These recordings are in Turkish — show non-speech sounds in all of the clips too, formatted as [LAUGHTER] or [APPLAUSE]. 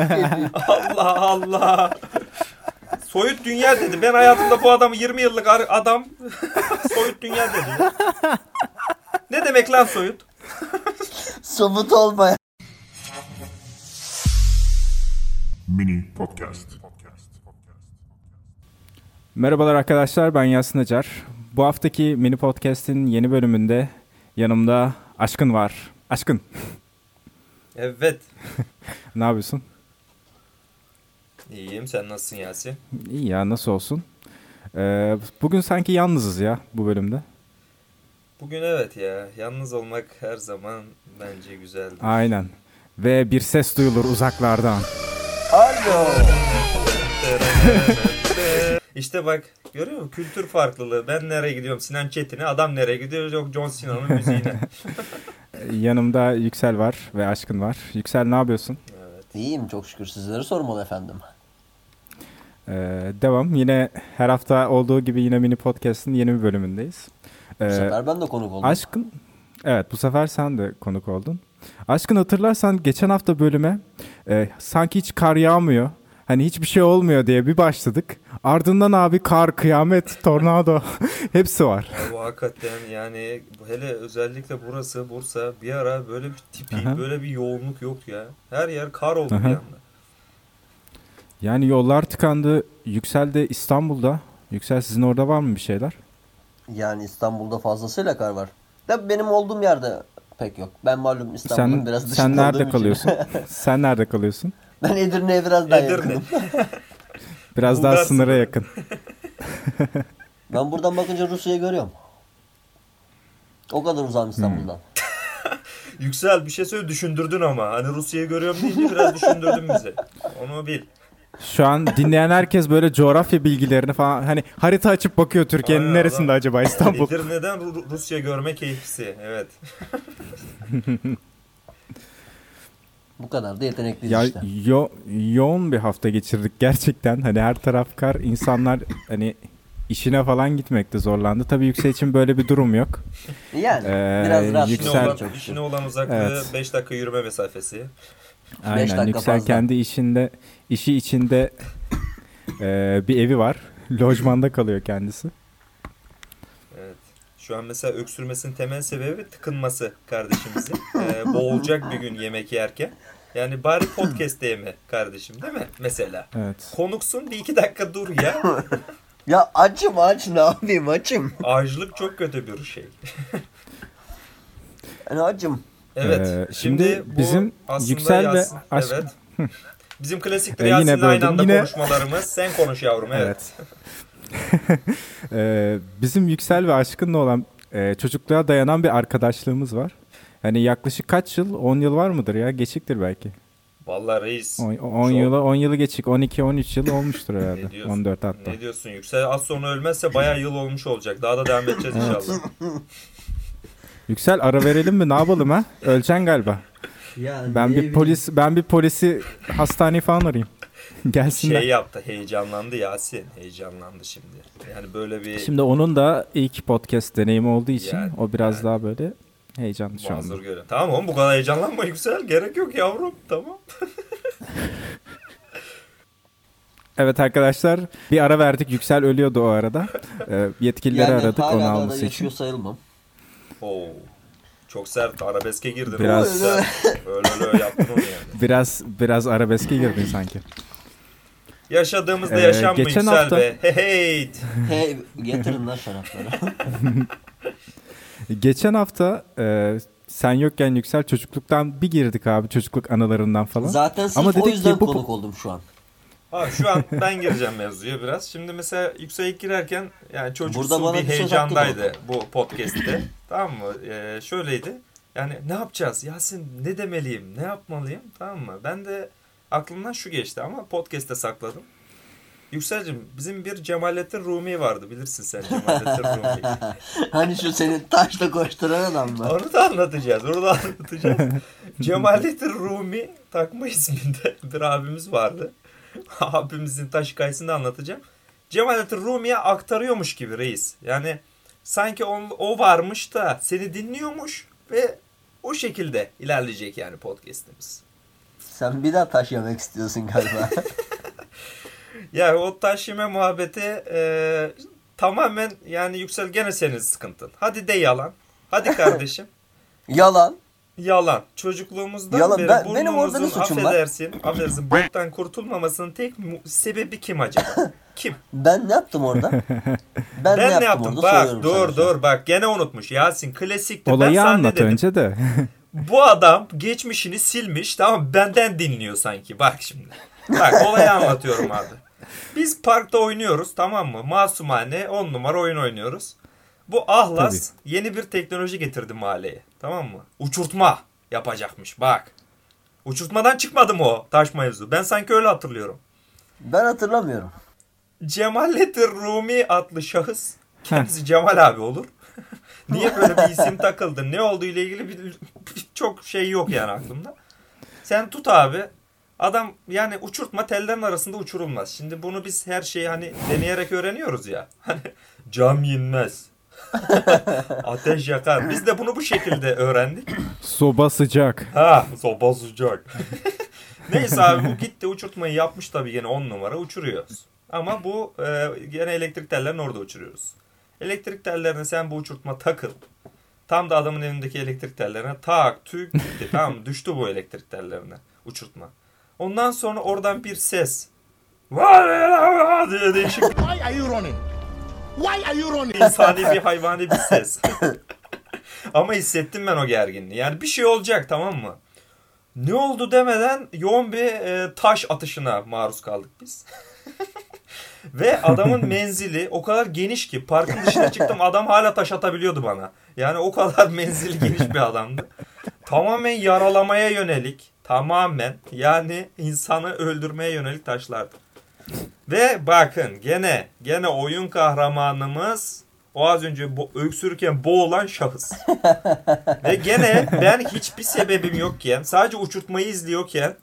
[LAUGHS] Allah Allah. Soyut dünya dedi. Ben hayatımda bu adamı 20 yıllık adam [LAUGHS] soyut dünya dedi. Ne demek lan soyut? Somut olmayan. Mini Podcast. Merhabalar arkadaşlar ben Yasin Acar. Bu haftaki mini podcast'in yeni bölümünde yanımda Aşkın var. Aşkın Evet. [LAUGHS] ne yapıyorsun? İyiyim. Sen nasılsın Yasin? İyi ya nasıl olsun? Ee, bugün sanki yalnızız ya bu bölümde. Bugün evet ya. Yalnız olmak her zaman bence güzeldir. Aynen. Ve bir ses duyulur uzaklardan. Alo. [LAUGHS] İşte bak görüyor musun? Kültür farklılığı. Ben nereye gidiyorum? Sinan Çetin'e. Adam nereye gidiyor? Yok John Cena'nın müziğine. [LAUGHS] Yanımda Yüksel var ve Aşkın var. Yüksel ne yapıyorsun? evet. İyiyim çok şükür sizleri sormalı efendim. Ee, devam. Yine her hafta olduğu gibi yine mini podcast'in yeni bir bölümündeyiz. Bu Ee, sefer ben de konuk oldum. Aşkın, evet bu sefer sen de konuk oldun. Aşkın hatırlarsan geçen hafta bölüme e, sanki hiç kar yağmıyor, hani hiçbir şey olmuyor diye bir başladık. Ardından abi kar, kıyamet, tornado [LAUGHS] hepsi var. Ya bu hakikaten yani bu hele özellikle burası Bursa bir ara böyle bir tipi Aha. böyle bir yoğunluk yoktu ya. Her yer kar oldu Aha. bir anda. Yani yollar tıkandı. Yüksel de İstanbul'da. Yüksel sizin orada var mı bir şeyler? Yani İstanbul'da fazlasıyla kar var. Tabii benim olduğum yerde pek yok. Ben malum İstanbul'un Sen biraz dışında sen nerede kalıyorsun? [LAUGHS] sen nerede kalıyorsun? Ben Edirne'ye biraz daha Edirne. yakınım. [LAUGHS] Biraz daha sınıra yakın. [LAUGHS] Ben buradan bakınca Rusya'yı görüyorum. O kadar uzağım İstanbul'dan. Yüksel bir şey söyle düşündürdün ama. Hani Rusya'yı görüyorum deyince biraz düşündürdün bizi. Onu bil. Şu an dinleyen herkes böyle coğrafya bilgilerini falan hani harita açıp bakıyor Türkiye'nin Aynen, neresinde adam. acaba İstanbul? Edirne'den Ru- Rusya görme keyfisi. Evet. [LAUGHS] Bu kadar da yetenekliyiz Ya işte. yo- yoğun bir hafta geçirdik gerçekten. Hani her taraf kar. insanlar hani işine falan gitmekte zorlandı. Tabii Yüksel için böyle bir durum yok. Yani Ee, biraz rahat. İşine Yüksel- olan, çok işine olan uzaklığı Evet. 5 dakika yürüme mesafesi. Aynen. dakika Yüksel fazla. kendi işinde işi içinde e, bir evi var. Lojmanda kalıyor kendisi. Evet. Şu an mesela öksürmesinin temel sebebi tıkınması kardeşimizin. Ee, boğulacak bir gün yemek yerken. Yani bari podcast yeme kardeşim değil mi? Mesela. Evet. Konuksun bir iki dakika dur ya. [LAUGHS] Ya açım aç ne yapayım açım. Açlık çok kötü bir şey. [LAUGHS] Yani açım. Evet. Ee, şimdi, şimdi bizim Yüksel ve Aşk- Evet. Bizim klasik Ee, yine Yasin'le aynı anda Yine- konuşmalarımız. Sen konuş yavrum evet. Evet. [LAUGHS] Ee, bizim Yüksel ve Aşkın'la olan e, çocukluğa dayanan bir arkadaşlığımız var. Hani yaklaşık kaç yıl? 10 yıl var mıdır ya? Geçiktir belki. Vallahi reis. 10 Çok- yılı 10 yılı geçik. 12 13 yıl olmuştur [LAUGHS] herhalde. diyorsun? 14 hatta. Ne diyorsun Yüksel? Az sonra ölmezse bayağı yıl olmuş olacak. Daha da devam edeceğiz inşallah. Yüksel ara verelim mi? Ne yapalım ha? Öleceksin galiba. Yani Ben bir polis ben bir polisi hastaneyi falan arayayım. [LAUGHS] Gelsinler. şey yaptı heyecanlandı Yasin heyecanlandı şimdi yani böyle bir Şimdi onun da ilk podcast deneyimi olduğu için Yani, o biraz yani. daha böyle heyecanlı şu anda. göre tamam oğlum bu kadar heyecanlanma yüksel gerek yok yavrum tamam [LAUGHS] Evet arkadaşlar bir ara verdik. Yüksel ölüyordu o arada. [LAUGHS] Ee, yetkilileri yani aradık hala onu alması için. yaşıyor sayılmam. Oo. Çok sert arabeske girdin Biraz- öyle öyle yaptın onu yani [LAUGHS] Biraz biraz arabeske girdin sanki. yaşadığımızda Ee, yaşam mı geçen yüksel hafta- be hey hey hey getirin lan şarapları. [LAUGHS] Geçen hafta e, sen yokken Yüksel çocukluktan bir girdik abi çocukluk anılarından falan. Zaten sırf Ama o dedik yüzden ki bu- konuk oldum şu an. Abi şu an ben gireceğim mevzuya biraz. Şimdi mesela yükseğe girerken yani çocuksu bir heyecandaydı bu podcast'te. tamam mı? Ee, şöyleydi. Yani ne yapacağız? Yasin ne demeliyim? Ne yapmalıyım? Tamam mı? Ben de aklımdan şu geçti ama podcast'te sakladım. Yükselcim bizim bir Cemalettin Rumi vardı bilirsin sen Cemalettin Rumi. [LAUGHS] hani şu senin taşla koşturan adam mı? Onu da anlatacağız. Onu da anlatacağız. [LAUGHS] Cemalettin Rumi takma isminde bir abimiz vardı. [LAUGHS] Abimizin taş hikayesini anlatacağım. Cemalettin Rumi'ye aktarıyormuş gibi reis. Yani sanki on, o varmış da seni dinliyormuş ve o şekilde ilerleyecek yani podcast'imiz. Sen bir daha taş yemek istiyorsun galiba. [LAUGHS] [LAUGHS] Ya o taş yeme muhabbeti e, tamamen yani Yüksel gene senin sıkıntın. Hadi de yalan. Hadi kardeşim. Yalan. Yalan. Çocukluğumuzdan Yalan. beri Ben- benim orada ne suçum var? affedersin, affedersin boktan kurtulmamasının tek mu- sebebi kim acaba? [LAUGHS] Kim? Ben ne yaptım orada? [LAUGHS] Ben, Ben, ne yaptım, yaptım? orada? Bak dur sana. dur bak gene unutmuş. Yasin klasikti. ben Olayı ne anlat dedim? önce de. [LAUGHS] Bu adam geçmişini silmiş tamam benden dinliyor sanki. Bak şimdi. Bak olayı anlatıyorum abi. Biz parkta oynuyoruz tamam mı? Masumane 10 numara oyun oynuyoruz. Bu ahlas yeni bir teknoloji getirdi mahalleye. Tamam mı? Uçurtma yapacakmış bak. Uçurtmadan çıkmadı mı o taş mevzu? Ben sanki öyle hatırlıyorum. Ben hatırlamıyorum. Cemallettin Rumi adlı şahıs kendisi Cemal abi olur. [LAUGHS] Niye böyle bir isim takıldı? Ne olduğu ile ilgili bir, bir- çok şey yok yani aklımda. Sen tut abi. Adam yani uçurtma tellerin arasında uçurulmaz. Şimdi bunu biz her şeyi hani deneyerek öğreniyoruz ya. [LAUGHS] Hani cam yenmez. [LAUGHS] Ateş yakar. Biz de bunu bu şekilde öğrendik. Soba sıcak. Ha soba sıcak. [LAUGHS] Neyse abi bu gitti uçurtmayı yapmış tabii gene 10 numara uçuruyoruz. Ama bu e, gene elektrik tellerini orada uçuruyoruz. Elektrik tellerine sen bu uçurtma takıl. Tam da adamın elindeki elektrik tellerine tak tük gitti. [LAUGHS] tamam düştü bu elektrik tellerine uçurtma. Ondan sonra oradan bir ses. Vay diye değişik Why are you running? Why are you running? insani bir hayvani bir ses. [LAUGHS] Ama hissettim ben o gerginliği. Yani bir şey olacak tamam mı? Ne oldu demeden yoğun bir e, taş atışına maruz kaldık biz. [LAUGHS] Ve adamın menzili o kadar geniş ki parkın dışına çıktım adam hala taş atabiliyordu bana. Yani o kadar menzili geniş bir adamdı. Tamamen yaralamaya yönelik tamamen yani insanı öldürmeye yönelik taşlardı. Ve bakın gene gene oyun kahramanımız o az önce bo- öksürürken boğulan şahıs. [LAUGHS] Ve gene ben hiçbir sebebim yokken sadece uçurtmayı izliyorken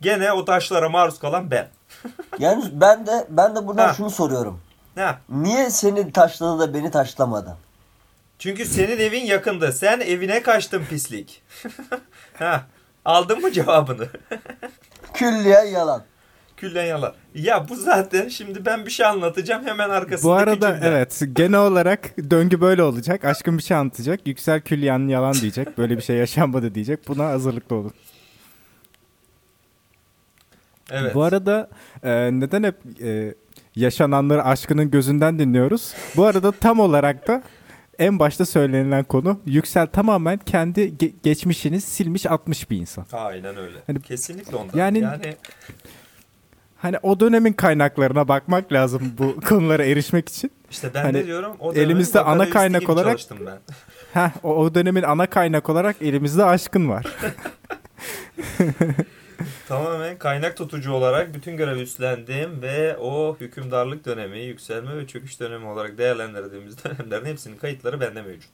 gene o taşlara maruz kalan ben. [LAUGHS] Yani ben de ben de buradan Ha. şunu soruyorum. Ha. Niye seni taşladı da beni taşlamadı? Çünkü senin evin yakındı. Sen evine kaçtın pislik. [LAUGHS] ha. Aldın mı cevabını? Külliyen yalan. Küllen yalan. Ya bu zaten şimdi ben bir şey anlatacağım hemen arkasındaki Bu arada cümle. evet genel olarak döngü böyle olacak. Aşkın bir şey anlatacak. Yüksel Külliyan yalan diyecek. Böyle bir şey yaşanmadı diyecek. Buna hazırlıklı olun. Evet. Bu arada e, neden hep e, yaşananları aşkının gözünden dinliyoruz? Bu arada tam olarak da en başta söylenilen konu Yüksel tamamen kendi ge- geçmişini silmiş atmış bir insan. Aynen öyle. Hani- Kesinlikle ondan. Yani- yani Hani o dönemin kaynaklarına bakmak lazım bu [LAUGHS] konulara erişmek için. işte ben Hani de diyorum o elimizde ana kaynak olarak- ben. [LAUGHS] Heh, o, o dönemin ana kaynak olarak elimizde aşkın var. [LAUGHS] Tamamen kaynak tutucu olarak bütün görevi üstlendim ve o hükümdarlık dönemi, yükselme ve çöküş dönemi olarak değerlendirdiğimiz dönemlerin hepsinin kayıtları bende mevcut.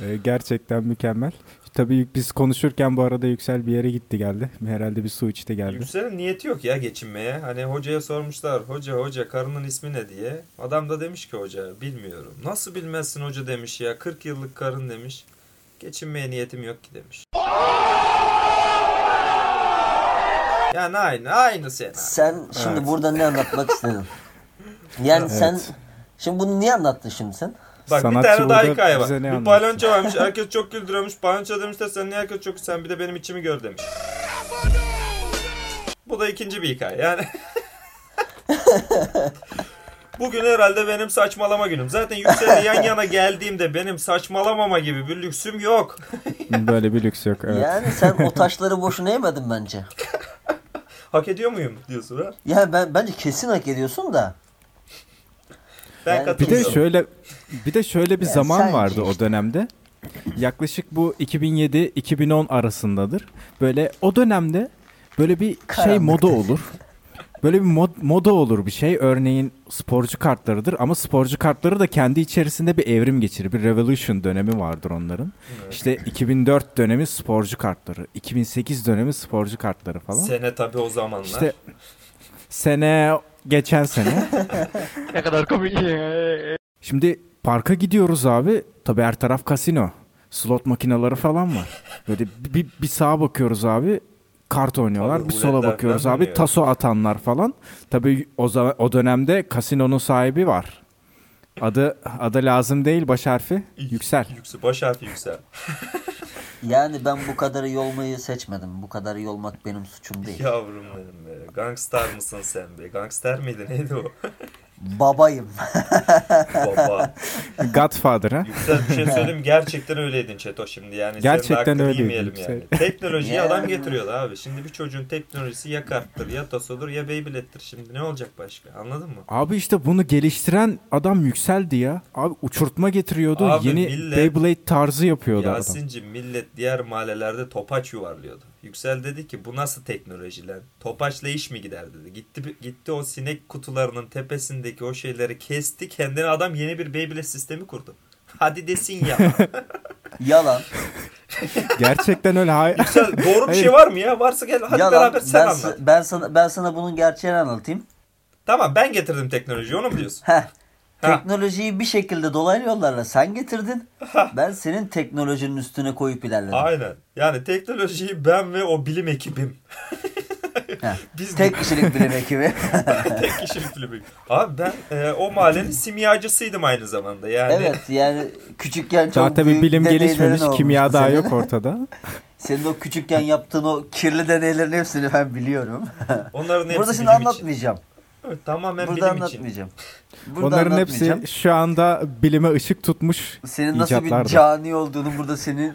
E, gerçekten mükemmel. Tabii biz konuşurken bu arada Yüksel bir yere gitti geldi. Herhalde bir su içti geldi. Yüksel'in niyeti yok ya geçinmeye. Hani hocaya sormuşlar. Hoca hoca karının ismi ne diye. Adam da demiş ki hoca bilmiyorum. Nasıl bilmezsin hoca demiş ya. 40 yıllık karın demiş. Geçinmeye niyetim yok ki demiş. Yani aynı aynı sen. Sen şimdi Evet. burada ne anlatmak istedin? Yani [LAUGHS] Evet. sen şimdi bunu niye anlattın şimdi sen? Bak Sanatçı bir tane daha hikaye var. Bir palyaço varmış. Herkes çok güldürüyormuş. Palyaço demiş de sen niye herkes çok sen bir de benim içimi gör demiş. Bu da ikinci bir hikaye. Yani [LAUGHS] Bugün herhalde benim saçmalama günüm. Zaten Yüksel'le yan yana geldiğimde benim saçmalamama gibi bir lüksüm yok. [LAUGHS] Böyle bir lüks yok. Evet. Yani sen o taşları boşuna yemedin bence. [LAUGHS] Hak ediyor muyum diyorsun ha? Ya ben bence kesin hak ediyorsun da. Ben Yani- Bir de şöyle bir de şöyle bir zaman vardı o dönemde. Yaklaşık bu 2007-2010 arasındadır. Böyle o dönemde böyle bir şey Karanlık. moda olur. Böyle bir mod, moda olur bir şey. Örneğin sporcu kartlarıdır ama sporcu kartları da kendi içerisinde bir evrim geçirir. Bir revolution dönemi vardır onların. İşte 2004 dönemi sporcu kartları, 2008 dönemi sporcu kartları falan. Sene tabii o zamanlar. İşte sene geçen sene. [LAUGHS] Ne kadar komik. Şimdi parka gidiyoruz abi. Tabii her taraf kasino. Slot makineleri falan var. Böyle bir, bir sağa bakıyoruz abi. kart oynuyorlar. Tabii, bir sola bakıyoruz abi dönüyor. taso atanlar falan. Tabii o zaman o dönemde kasinonun sahibi var. Adı adı lazım değil baş harfi. Yüksel. Yüksel. Baş harfi yüksel. [LAUGHS] Yani ben bu kadar iyi olmayı seçmedim. Bu kadar iyi olmak benim suçum değil. Yavrum benim be. Gangstar mısın sen be? Gangster miydi? Neydi o? [LAUGHS] Babayım. Baba. [LAUGHS] Godfather ha. Yüksel bir şey söyleyeyim gerçekten öyleydin Çeto şimdi yani. Gerçekten Yüksel. yani. Teknolojiyi adam getiriyordu abi. Şimdi bir çocuğun teknolojisi ya karttır ya tasodur ya Beyblade'dir. Şimdi ne olacak başka anladın mı? Abi işte bunu geliştiren adam yükseldi ya. Abi uçurtma getiriyordu. Abi Yeni millet- Beyblade tarzı yapıyordu adam. Yasin'cim millet diğer mahallelerde topaç yuvarlıyordu. Yüksel dedi ki bu nasıl teknoloji lan? Topaçla iş mi gider dedi. Gitti gitti o sinek kutularının tepesindeki o şeyleri kesti. Kendine adam yeni bir Beyblade sistemi kurdu. Hadi desin ya. [LAUGHS] Yalan. [LAUGHS] Gerçekten öyle. Hay- Yüksel doğru bir şey var mı ya? Varsa gel hadi Yalan. beraber sen Ben, anlat. ben sana ben sana bunun gerçeğini anlatayım. Tamam ben getirdim teknolojiyi onu mu diyorsun? Heh. Ha. Teknolojiyi bir şekilde dolaylı yollarla sen getirdin. ben senin teknolojinin üstüne koyup ilerledim. Aynen. Yani teknolojiyi ben ve o bilim ekibim. [LAUGHS] Biz [LAUGHS] Tek kişilik bilim ekibi. tek kişilik bilim. Abi ben e, o mahallenin simyacısıydım aynı zamanda. Yani evet yani küçükken çok Daha tabii büyük bilim gelişmemiş. Kimya daha senin. yok ortada. [LAUGHS] Senin o küçükken yaptığın o kirli deneylerin hepsini ben biliyorum. onların hepsi Burada şimdi bilim için. Evet, tamamen Burada bilim için. anlatmayacağım. Burada Onların anlatmayacağım. hepsi şu anda bilime ışık tutmuş senin nasıl bir cani olduğunu burada senin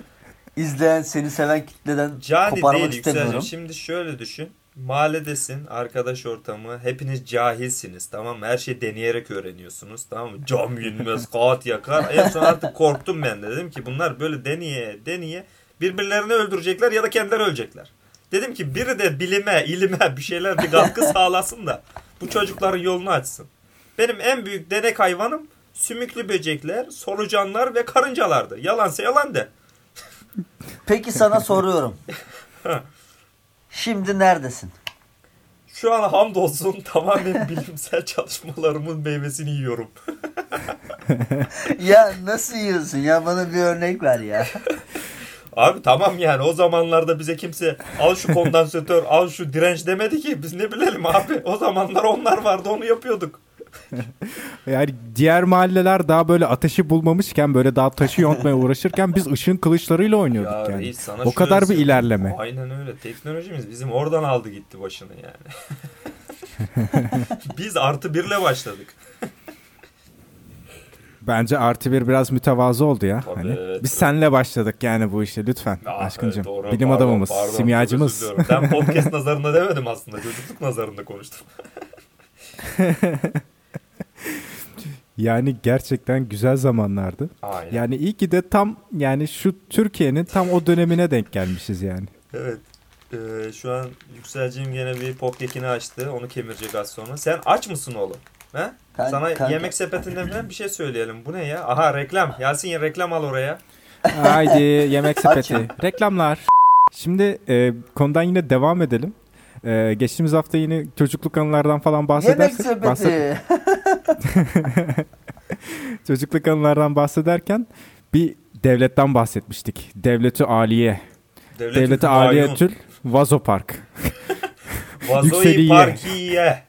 izleyen, seni seven kitleden Cani koparmak değil istemiyorum. Yüksel'cim. Şimdi şöyle düşün. Mahalledesin, arkadaş ortamı, hepiniz cahilsiniz tamam mı? Her şeyi deneyerek öğreniyorsunuz tamam mı? Cam yenmez, [LAUGHS] kağıt yakar. En son artık korktum ben de. Dedim ki bunlar böyle deneye deneye birbirlerini öldürecekler ya da kendileri ölecekler. Dedim ki biri de bilime, ilime bir şeyler bir katkı [LAUGHS] sağlasın da bu çocukların yolunu açsın. Benim en büyük denek hayvanım sümüklü böcekler, solucanlar ve karıncalardı. Yalansa yalan de. [LAUGHS] Peki sana soruyorum. Şimdi neredesin? Şu an hamdolsun tamamen bilimsel çalışmalarımın meyvesini yiyorum. [LAUGHS] ya nasıl yiyorsun ya? Bana bir örnek ver ya. [LAUGHS] Abi tamam yani o zamanlarda bize kimse al şu kondansatör al şu direnç demedi ki biz ne bilelim abi. O zamanlar onlar vardı onu yapıyorduk. [LAUGHS] Yani diğer mahalleler daha böyle ateşi bulmamışken böyle daha taşı yontmaya uğraşırken biz ışın kılıçlarıyla oynuyorduk Ya yani. reis sana o kadar bir ilerleme. Aynen öyle teknolojimiz bizim oradan aldı gitti başını yani. [LAUGHS] biz artı birle başladık. Bence artı bir biraz mütevazı oldu ya. Tabii, hani evet. biz senle başladık yani bu işe lütfen Ah, aşkıncım. evet, doğru. Bilim Pardon, adamımız, pardon, simyacımız. Ben [LAUGHS] podcast nazarında demedim aslında. Çocukluk nazarında konuştum. [LAUGHS] Yani gerçekten güzel zamanlardı. Aynen. Yani iyi ki de tam yani şu Türkiye'nin tam o dönemine denk gelmişiz yani. Evet. Ee, şu an Yükselciğim gene bir popkekini açtı. Onu kemirecek az sonra. Sen aç mısın oğlum? He? Kan- Sana kanka. yemek sepetinden falan bir şey söyleyelim. Bu ne ya? Aha reklam. Yasin reklam al oraya. Haydi yemek [LAUGHS] sepeti. Reklamlar. Şimdi e, konudan yine devam edelim. E, geçtiğimiz hafta yine çocukluk anılardan falan Yemek bahsedersek bahset- sepeti. [LAUGHS] çocukluk anılardan bahsederken bir devletten bahsetmiştik. Devleti Aliye. Devlet Devleti Aliye Tül Vazo Park. [LAUGHS] Vazoyi. Parkiye.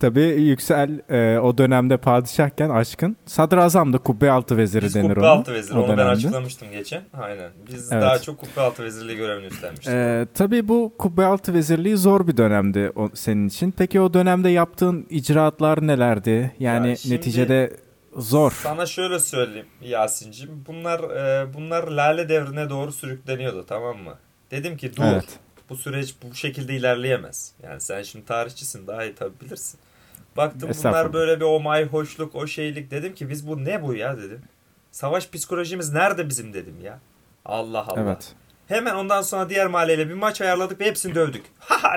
Tabii Yüksel e, o dönemde padişahken aşkın sadrazam da kubbe altı veziri Biz denir kubbe ona. altı veziri. Onu ben dönemde. açıklamıştım geçen. Aynen. Biz Evet. daha çok kubbe altı vezirliği görevini üstlenmiştik. Ee, tabii bu kubbe altı vezirliği zor bir dönemdi o, senin için. Peki o dönemde yaptığın icraatlar nelerdi? Yani Ya şimdi- neticede zor. Sana şöyle söyleyeyim Yasin'cim. Bunlar e, bunlar lale devrine doğru sürükleniyordu tamam mı? Dedim ki dur. Evet. Bu süreç bu şekilde ilerleyemez. Yani sen şimdi tarihçisin daha iyi tabi bilirsin. Baktım bunlar böyle bir o may hoşluk o şeylik dedim ki biz bu ne bu ya dedim. Savaş psikolojimiz nerede bizim dedim ya. Allah Allah. Evet. Hemen ondan sonra diğer mahalleyle bir maç ayarladık ve hepsini dövdük.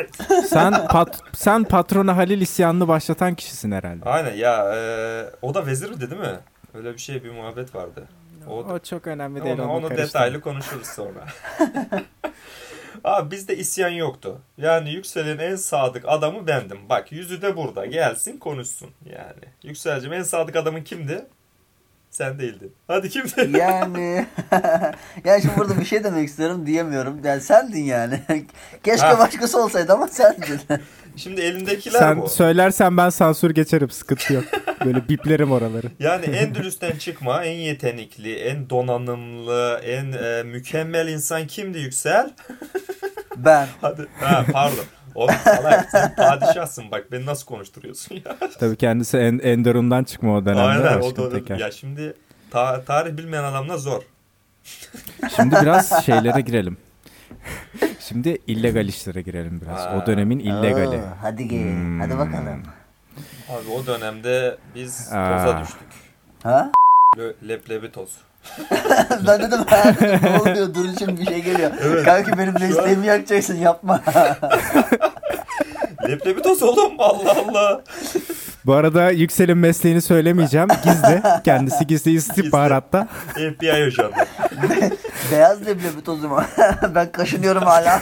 [LAUGHS] Sen pat, sen patrona Halil isyanını başlatan kişisin herhalde. Aynen ya e, o da vezirdi değil mi? Öyle bir şey bir muhabbet vardı. O, O çok önemli değil. onu, onu onu detaylı konuşuruz sonra. [LAUGHS] Abi bizde isyan yoktu. Yani Yüksel'in en sadık adamı bendim. Bak yüzü de burada. Gelsin konuşsun yani. Yüksel'cim en sadık adamın kimdi? Sen değildin. Hadi kimdi? Yani [LAUGHS] yani şimdi burada bir şey demek istiyorum diyemiyorum. Yani sendin yani. [LAUGHS] Keşke Ha. başkası olsaydı ama sendin. [LAUGHS] Şimdi elindekiler Sen bu. söylersen ben sansür geçerim sıkıntı yok. Böyle biplerim oraları. [LAUGHS] Yani Endülüs'ten çıkma, en yetenekli, en donanımlı, en e, mükemmel insan kimdi Yüksel? [LAUGHS] ben. Hadi. Ha pardon. Oğlum salak sen padişahsın bak beni nasıl konuşturuyorsun ya. [LAUGHS] Tabii kendisi en, Enderun'dan çıkma o dönemde. Aynen o da Teker. ya şimdi ta- tarih bilmeyen adamla zor. Şimdi biraz şeylere girelim. [LAUGHS] Şimdi illegal işlere girelim biraz. Ha. O dönemin illegali. Oo, hadi gel. Hmm. Hadi bakalım. Abi o dönemde biz Aa. toza düştük. Ha? Le- leblebi toz. [LAUGHS] ben dedim ha ne oluyor dur şimdi bir şey geliyor. [LAUGHS] Kanki benim mesleğimi yakacaksın yapma. Leblebi toz oğlum Allah Allah. Bu arada Yüksel'in mesleğini söylemeyeceğim. Gizli. Kendisi gizli istihbaratta. FBI ajanı. Beyaz leblebi tozu mu? [LAUGHS] ben kaşınıyorum hala. [LAUGHS]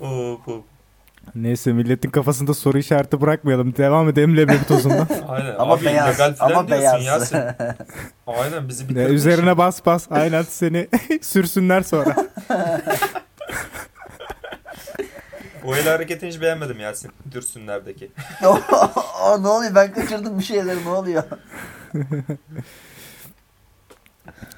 Hop, hop. Neyse milletin kafasında soru işareti bırakmayalım. Devam edelim leblebi tozundan. [LAUGHS] Aynen. ama Abi beyaz. illegal falan Ama diyorsun beyaz. Yasin. Aynen bizi bitirmiş. üzerine bas bas. Aynen seni sürsünler sonra. O el hareketini hiç beğenmedim Yasin. Dürsünlerdeki. ne oluyor ben kaçırdım bir şeyler ne oluyor?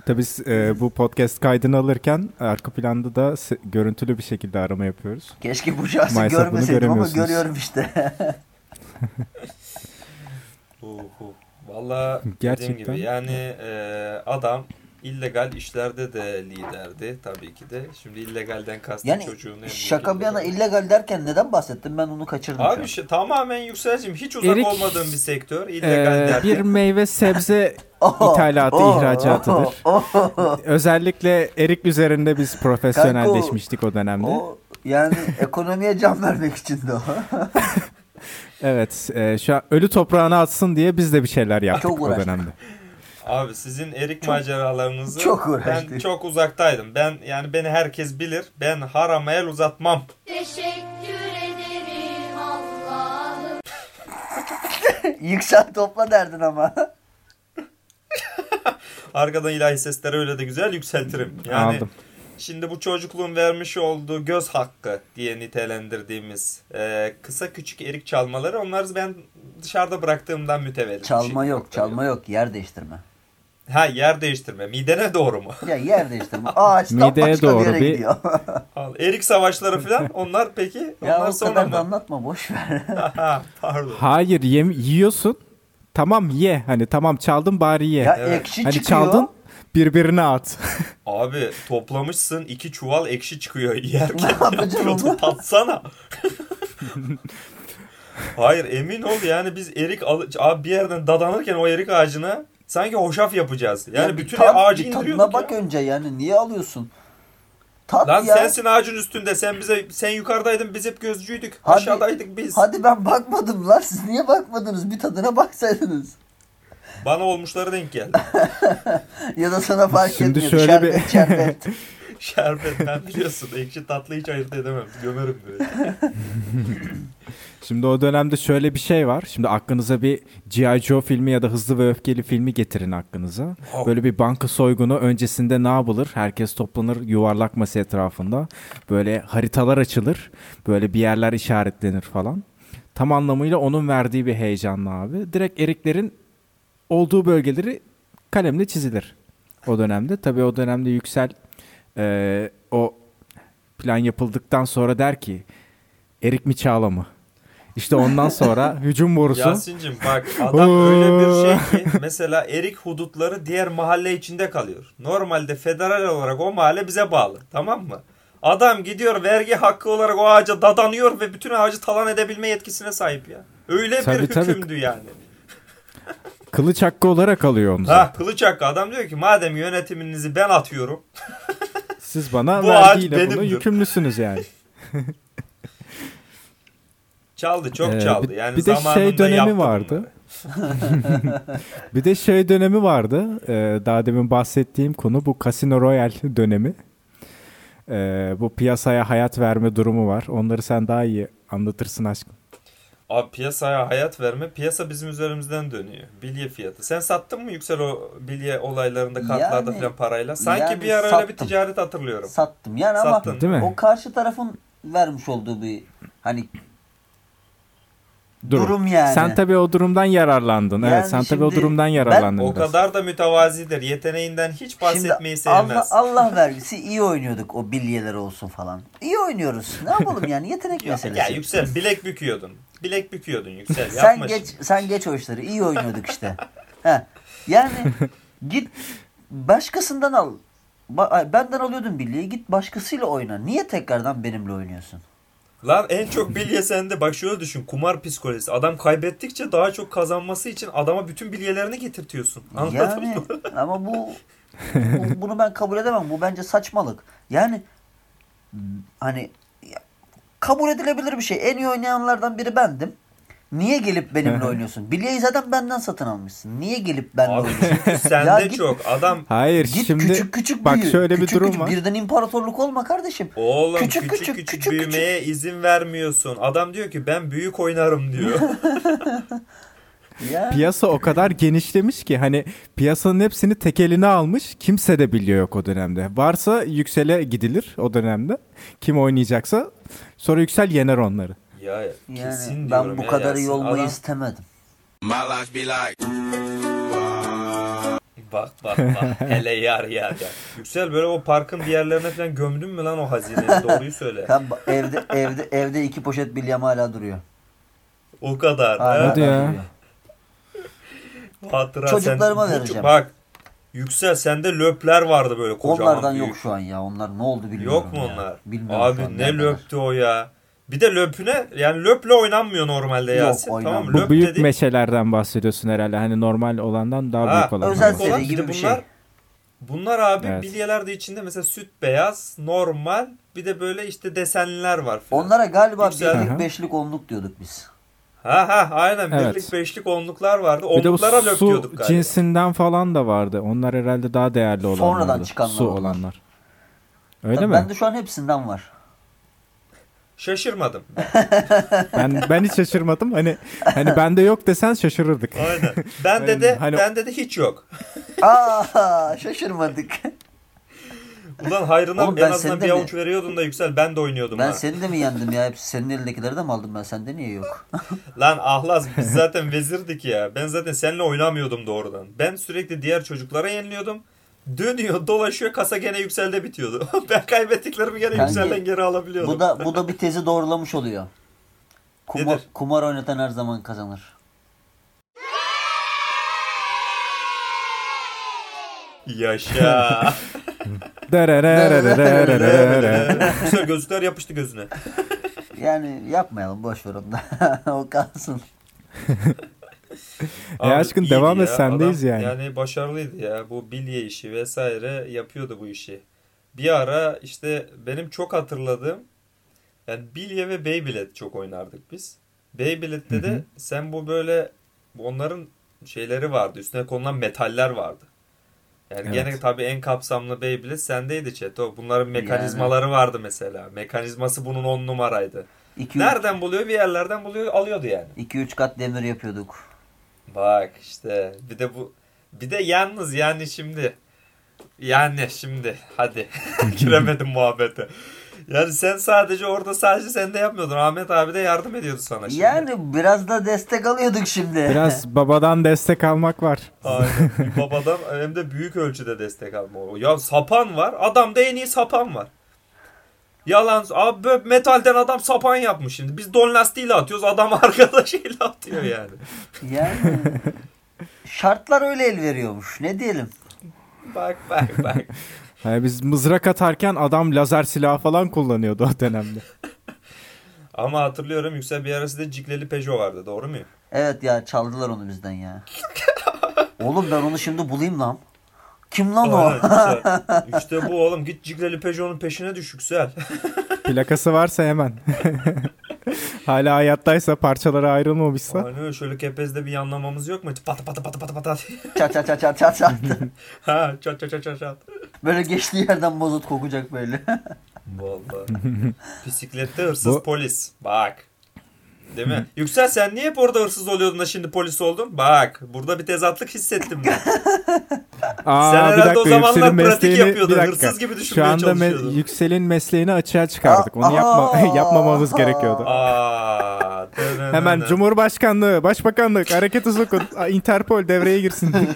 Tabii e, bu podcast kaydını alırken arka planda da se- görüntülü bir şekilde arama yapıyoruz. Keşke bu şahsı Maalesef görmeseydim ama görüyorum işte. [LAUGHS] Valla dediğim Gerçekten. gibi yani e, adam illegal işlerde de liderdi tabii ki de. Şimdi illegalden kastım Yani çocuğun en şaka bir yana illegal. derken neden bahsettim ben onu kaçırdım şu an. Abi şey, tamamen yükselcim. Hiç uzak Erik, olmadığım bir sektör. E, illegal derken. bir meyve sebze [LAUGHS] Oh, ithalatı, oh, ihracatıdır. oh, oh, Özellikle erik üzerinde biz profesyonelleşmiştik o dönemde. o, yani ekonomiye can vermek için de o. [LAUGHS] Evet, e, şu an ölü toprağına atsın diye biz de bir şeyler yaptık Çok o dönemde. Abi sizin erik maceralarınızı çok ben çok uzaktaydım. Ben yani beni herkes bilir. Ben harama el uzatmam. Teşekkür ederim Allah'ım. [LAUGHS] Yüksel topla derdin ama. [LAUGHS] Arkadan ilahi sesleri öyle de güzel yükseltirim. Yani Aldım. Şimdi bu çocukluğun vermiş olduğu göz hakkı diye nitelendirdiğimiz e, kısa küçük erik çalmaları onları ben dışarıda bıraktığımdan mütevellit. Çalma Şey- yok, çalma yok. Yer değiştirme. Ha yer değiştirme. Midene doğru mu? Ya yer değiştirme. Ağaçtan Mideye başka doğru bir yere bir- gidiyor. [LAUGHS] Al, erik savaşları falan onlar peki? ya onlar o sonra kadar mı? da anlatma boş ver. [LAUGHS] Pardon. Hayır, yem, yiyorsun. Tamam ye. Hani tamam çaldın bari ye. ya Evet. ekşi hani çıkıyor. çaldın birbirine at. [LAUGHS] Abi toplamışsın iki çuval ekşi çıkıyor yerken. Ne yapacaksın yapıyordun, onu? Tatsana. Hayır emin ol yani biz erik al abi bir yerden dadanırken o erik ağacına sanki hoşaf yapacağız. Yani Ya bütün tat- ağacı bir tadına indiriyorduk bak ya. önce yani. Niye alıyorsun? Tat Lan ya. sensin ağacın üstünde. Sen bize sen yukarıdaydın biz hep gözcüydük. Hadi- Aşağıdaydık biz. Hadi ben bakmadım lan. Siz niye bakmadınız? Bir tadına baksaydınız. Bana olmuşları denk geldi. [LAUGHS] Ya da sana fark Şimdi etmiyor. şöyle şerbet, bir- şerbet. [LAUGHS] [LAUGHS] Şerbet ben biliyorsun. Ekşi tatlı hiç ayırt edemem. Gömerim böyle. [LAUGHS] Şimdi o dönemde şöyle bir şey var. Şimdi aklınıza bir G.I. Joe filmi ya da Hızlı ve Öfkeli filmi getirin aklınıza. Oh. Böyle bir banka soygunu öncesinde ne yapılır? Herkes toplanır yuvarlak masa etrafında. Böyle haritalar açılır. Böyle bir yerler işaretlenir falan. Tam anlamıyla onun verdiği bir heyecanlı abi. Direkt eriklerin olduğu bölgeleri kalemle çizilir. O dönemde. Tabii o dönemde Yüksel eee, o plan yapıldıktan sonra der ki Erik mi Çağla mı? İşte ondan sonra [LAUGHS] hücum borusu. Yasin'cim bak adam öyle bir [LAUGHS] şey ki mesela erik hudutları diğer mahalle içinde kalıyor. Normalde federal olarak o mahalle bize bağlı. Tamam mı? Adam gidiyor vergi hakkı olarak o ağaca dadanıyor ve bütün ağacı talan edebilme yetkisine sahip ya. Öyle Tabii, bir tabii. hükümdü yani. Kılıç hakkı olarak alıyor onu. Ha kılıç hakkı adam diyor ki madem yönetiminizi ben atıyorum. Siz bana Bu vergiyle bunu yükümlüsünüz yani. [LAUGHS] Çaldı çok Ee, çaldı. Yani bir de şey dönemi vardı. [LAUGHS] [LAUGHS] Bir de şey dönemi vardı. Ee, daha demin bahsettiğim konu bu Casino Royale dönemi. Ee, bu piyasaya hayat verme durumu var. Onları sen daha iyi anlatırsın aşkım. Abi piyasaya hayat verme. Piyasa bizim üzerimizden dönüyor. Bilye fiyatı. Sen sattın mı Yüksel o bilye olaylarında kartlarda Yani- falan parayla? Sanki yani bir ara öyle bir sattım. ticaret hatırlıyorum. Sattım. Yani Sattın. ama Değil mi? o karşı tarafın vermiş olduğu bir hani Durum. durum yani. Sen tabii o durumdan yararlandın. Yani evet sen tabii o durumdan ben yararlandın O biraz. kadar da mütevazidir. Yeteneğinden hiç bahsetmeyi Şimdi Allah, sevmez. Allah vergisi iyi oynuyorduk o bilyeler olsun falan. İyi oynuyoruz. Ne yapalım yani yetenek [LAUGHS] meselesi. ya Yüksel bilek büküyordun. Bilek büküyordun Yüksel. sen Yapma geç şimdi. sen geç o işleri. İyi oynuyorduk işte. He. Yani [LAUGHS] git başkasından al. Ba- benden alıyordun bilyeyi git başkasıyla oyna. Niye tekrardan benimle oynuyorsun? Lan en çok bilye sende. Bak şöyle düşün. Kumar psikolojisi. Adam kaybettikçe daha çok kazanması için adama bütün bilyelerini getirtiyorsun. [LAUGHS] Anladın Yani mı? ama bu, bu- bunu ben kabul edemem. Bu bence saçmalık. Yani hani kabul edilebilir bir şey. En iyi oynayanlardan biri bendim. Niye gelip benimle [LAUGHS] oynuyorsun? Bilyeyi zaten benden satın almışsın. Niye gelip benimle Abi oynuyorsun? çünkü sende Ya git- çok. Adam Hayır Git şimdi küçük küçük bak büyü. şöyle bir Küçük durum küçük, var. Birden imparatorluk olma kardeşim. oğlum Küçük, küçük küçük, küçük, küçük, büyümeye izin vermiyorsun. Adam diyor ki ben büyük oynarım diyor. [LAUGHS] Ya. Piyasa o kadar genişlemiş ki hani piyasanın hepsini tek eline almış. Kimse de biliyor yok o dönemde. Varsa yüksele gidilir o dönemde. Kim oynayacaksa sonra yüksel yener onları. Ya Yani kesin ben bu ya kadar iyi olmayı Adam- istemedim. Bak bak bak. [LAUGHS] Hele yar yar yar. Yüksel böyle o parkın bir yerlerine falan gömdün mü lan o hazineyi? Doğruyu söyle. [LAUGHS] Ba- evde evde evde iki poşet bilyem hala duruyor. O kadar. Hala ha? Hadi ya. Hatıra Çocuklarıma sen, vereceğim. Bak Yüksel sende löpler vardı böyle kocaman Onlardan büyük. yok şu an ya. Onlar ne oldu bilmiyorum Yok mu ya. onlar? Bilmiyorum Abi ne neredeler. löptü o ya. Bir de löpüne yani löple oynanmıyor normalde Yok, Yasin. tamam oynanmıyor. mı? Bu Löp büyük dedi. meşelerden bahsediyorsun herhalde. Hani normal olandan daha Ha, büyük olandan. özel olan, seri gibi bir bunlar, şey. Bunlar abi Evet. bilyeler de içinde mesela süt beyaz, normal bir de böyle işte desenliler var falan. Onlara galiba Yüksel- birlik, beşlik, onluk diyorduk biz. Ha ha aynen Evet. birlik beşlik onluklar vardı. Bir de bu Onluklara löp diyorduk galiba. cinsinden falan da vardı. Onlar herhalde daha değerli olanlardı. Sonradan çıkanlar Su onlar. olanlar. Öyle Tabii mi? Bende şu an hepsinden var. Şaşırmadım. Ben ben hiç şaşırmadım. Hani hani bende yok desen şaşırırdık. Aynen. [LAUGHS] Ben de hani- bende de hiç yok. Aa şaşırmadık. Ulan hayrına Oğlum en azından bir de mi- avuç veriyordun da yüksel ben de oynuyordum Ben ha. seni de mi yendim ya? Hepsi senin elindekileri de mi aldım ben? Sende niye yok? [LAUGHS] Lan ahlas biz [LAUGHS] zaten vezirdik ya. Ben zaten seninle oynamıyordum doğrudan. Ben sürekli diğer çocuklara yeniliyordum. Dönüyor dolaşıyor kasa gene yükselde bitiyordu. [LAUGHS] ben kaybettiklerimi gene yükselden geri alabiliyordum. bu da bu da bir tezi doğrulamış oluyor. Kumar, Nedir? kumar oynatan her zaman kazanır. Yaşa. Yüksel gözlükler yapıştı gözüne. Yani yapmayalım boş ver onu da. o kalsın. Abi aşkın devam et, ya. sendeyiz Adam yani. Yani başarılıydı ya. Bu bilye işi vesaire yapıyordu bu işi. Bir ara işte benim çok hatırladığım yani bilye ve Beyblade çok oynardık biz. Beyblade'de de sen bu böyle onların şeyleri vardı. Üstüne konulan metaller vardı. Yani Evet. gene tabii en kapsamlı Beyblade sendeydi Çeto. Bunların mekanizmaları vardı mesela. Mekanizması bunun on numaraydı. 2 Nereden buluyor? Bir yerlerden buluyor, alıyordu yani. 2-3 kat demir yapıyorduk. Bak işte bir de bu bir de yalnız yani şimdi yani şimdi hadi [LAUGHS] giremedim muhabbete. Yani sen sadece orada sadece sen de yapmıyordun. Ahmet abi de yardım ediyordu sana şimdi. Yani biraz da destek alıyorduk şimdi. Biraz [LAUGHS] babadan destek almak var. Aynen. [LAUGHS] Babadan hem de büyük ölçüde destek alma. Ya sapan var. Adamda en iyi sapan var. Yalan. Abi böyle metalden adam sapan yapmış şimdi. Biz don lastiğiyle atıyoruz. Adam [LAUGHS] arkada şeyle atıyor yani. Yani şartlar öyle el veriyormuş. Ne diyelim? Bak bak bak. [LAUGHS] Hani biz mızrak atarken adam lazer silahı falan kullanıyordu o dönemde. [LAUGHS] Ama hatırlıyorum Yüksel bir arası da cikleli Peugeot vardı. Doğru muyum? Evet ya çaldılar onu bizden ya. Oğlum ben onu şimdi bulayım lan. Kim lan o? Aynen, [LAUGHS] Yüksel. İşte bu oğlum. Git cikleli Peugeot'un peşine düş Yüksel. [LAUGHS] Plakası varsa hemen. [LAUGHS] Hala hayattaysa parçalara ayrılmamışsa. Aynen öyle. Şöyle kepezde bir yanlamamız yok mu? Patı patı patı patı patı. Çat çat çat çat çat çat. ha çat çat çat çat çat. Böyle geçtiği yerden mazot kokacak böyle. Vallahi. Bisiklette hırsız Bu- polis. Bak. Değil mi? Yüksel sen niye hep orada hırsız oluyordun da şimdi polis oldun? Bak burada bir tezatlık hissettim ben. Aa, Sen bir herhalde dakika, o zamanlar pratik mesleğini- yapıyordun, bir dakika. hırsız gibi Şu düşünmeye anda me-. Yüksel'in mesleğini açığa çıkardık. Onu yapma aa. [LAUGHS] yapmamamız gerekiyordu. Aa. Hemen Cumhurbaşkanlığı, Başbakanlık, harekete sokun. Aa, Interpol devreye girsin. [LAUGHS]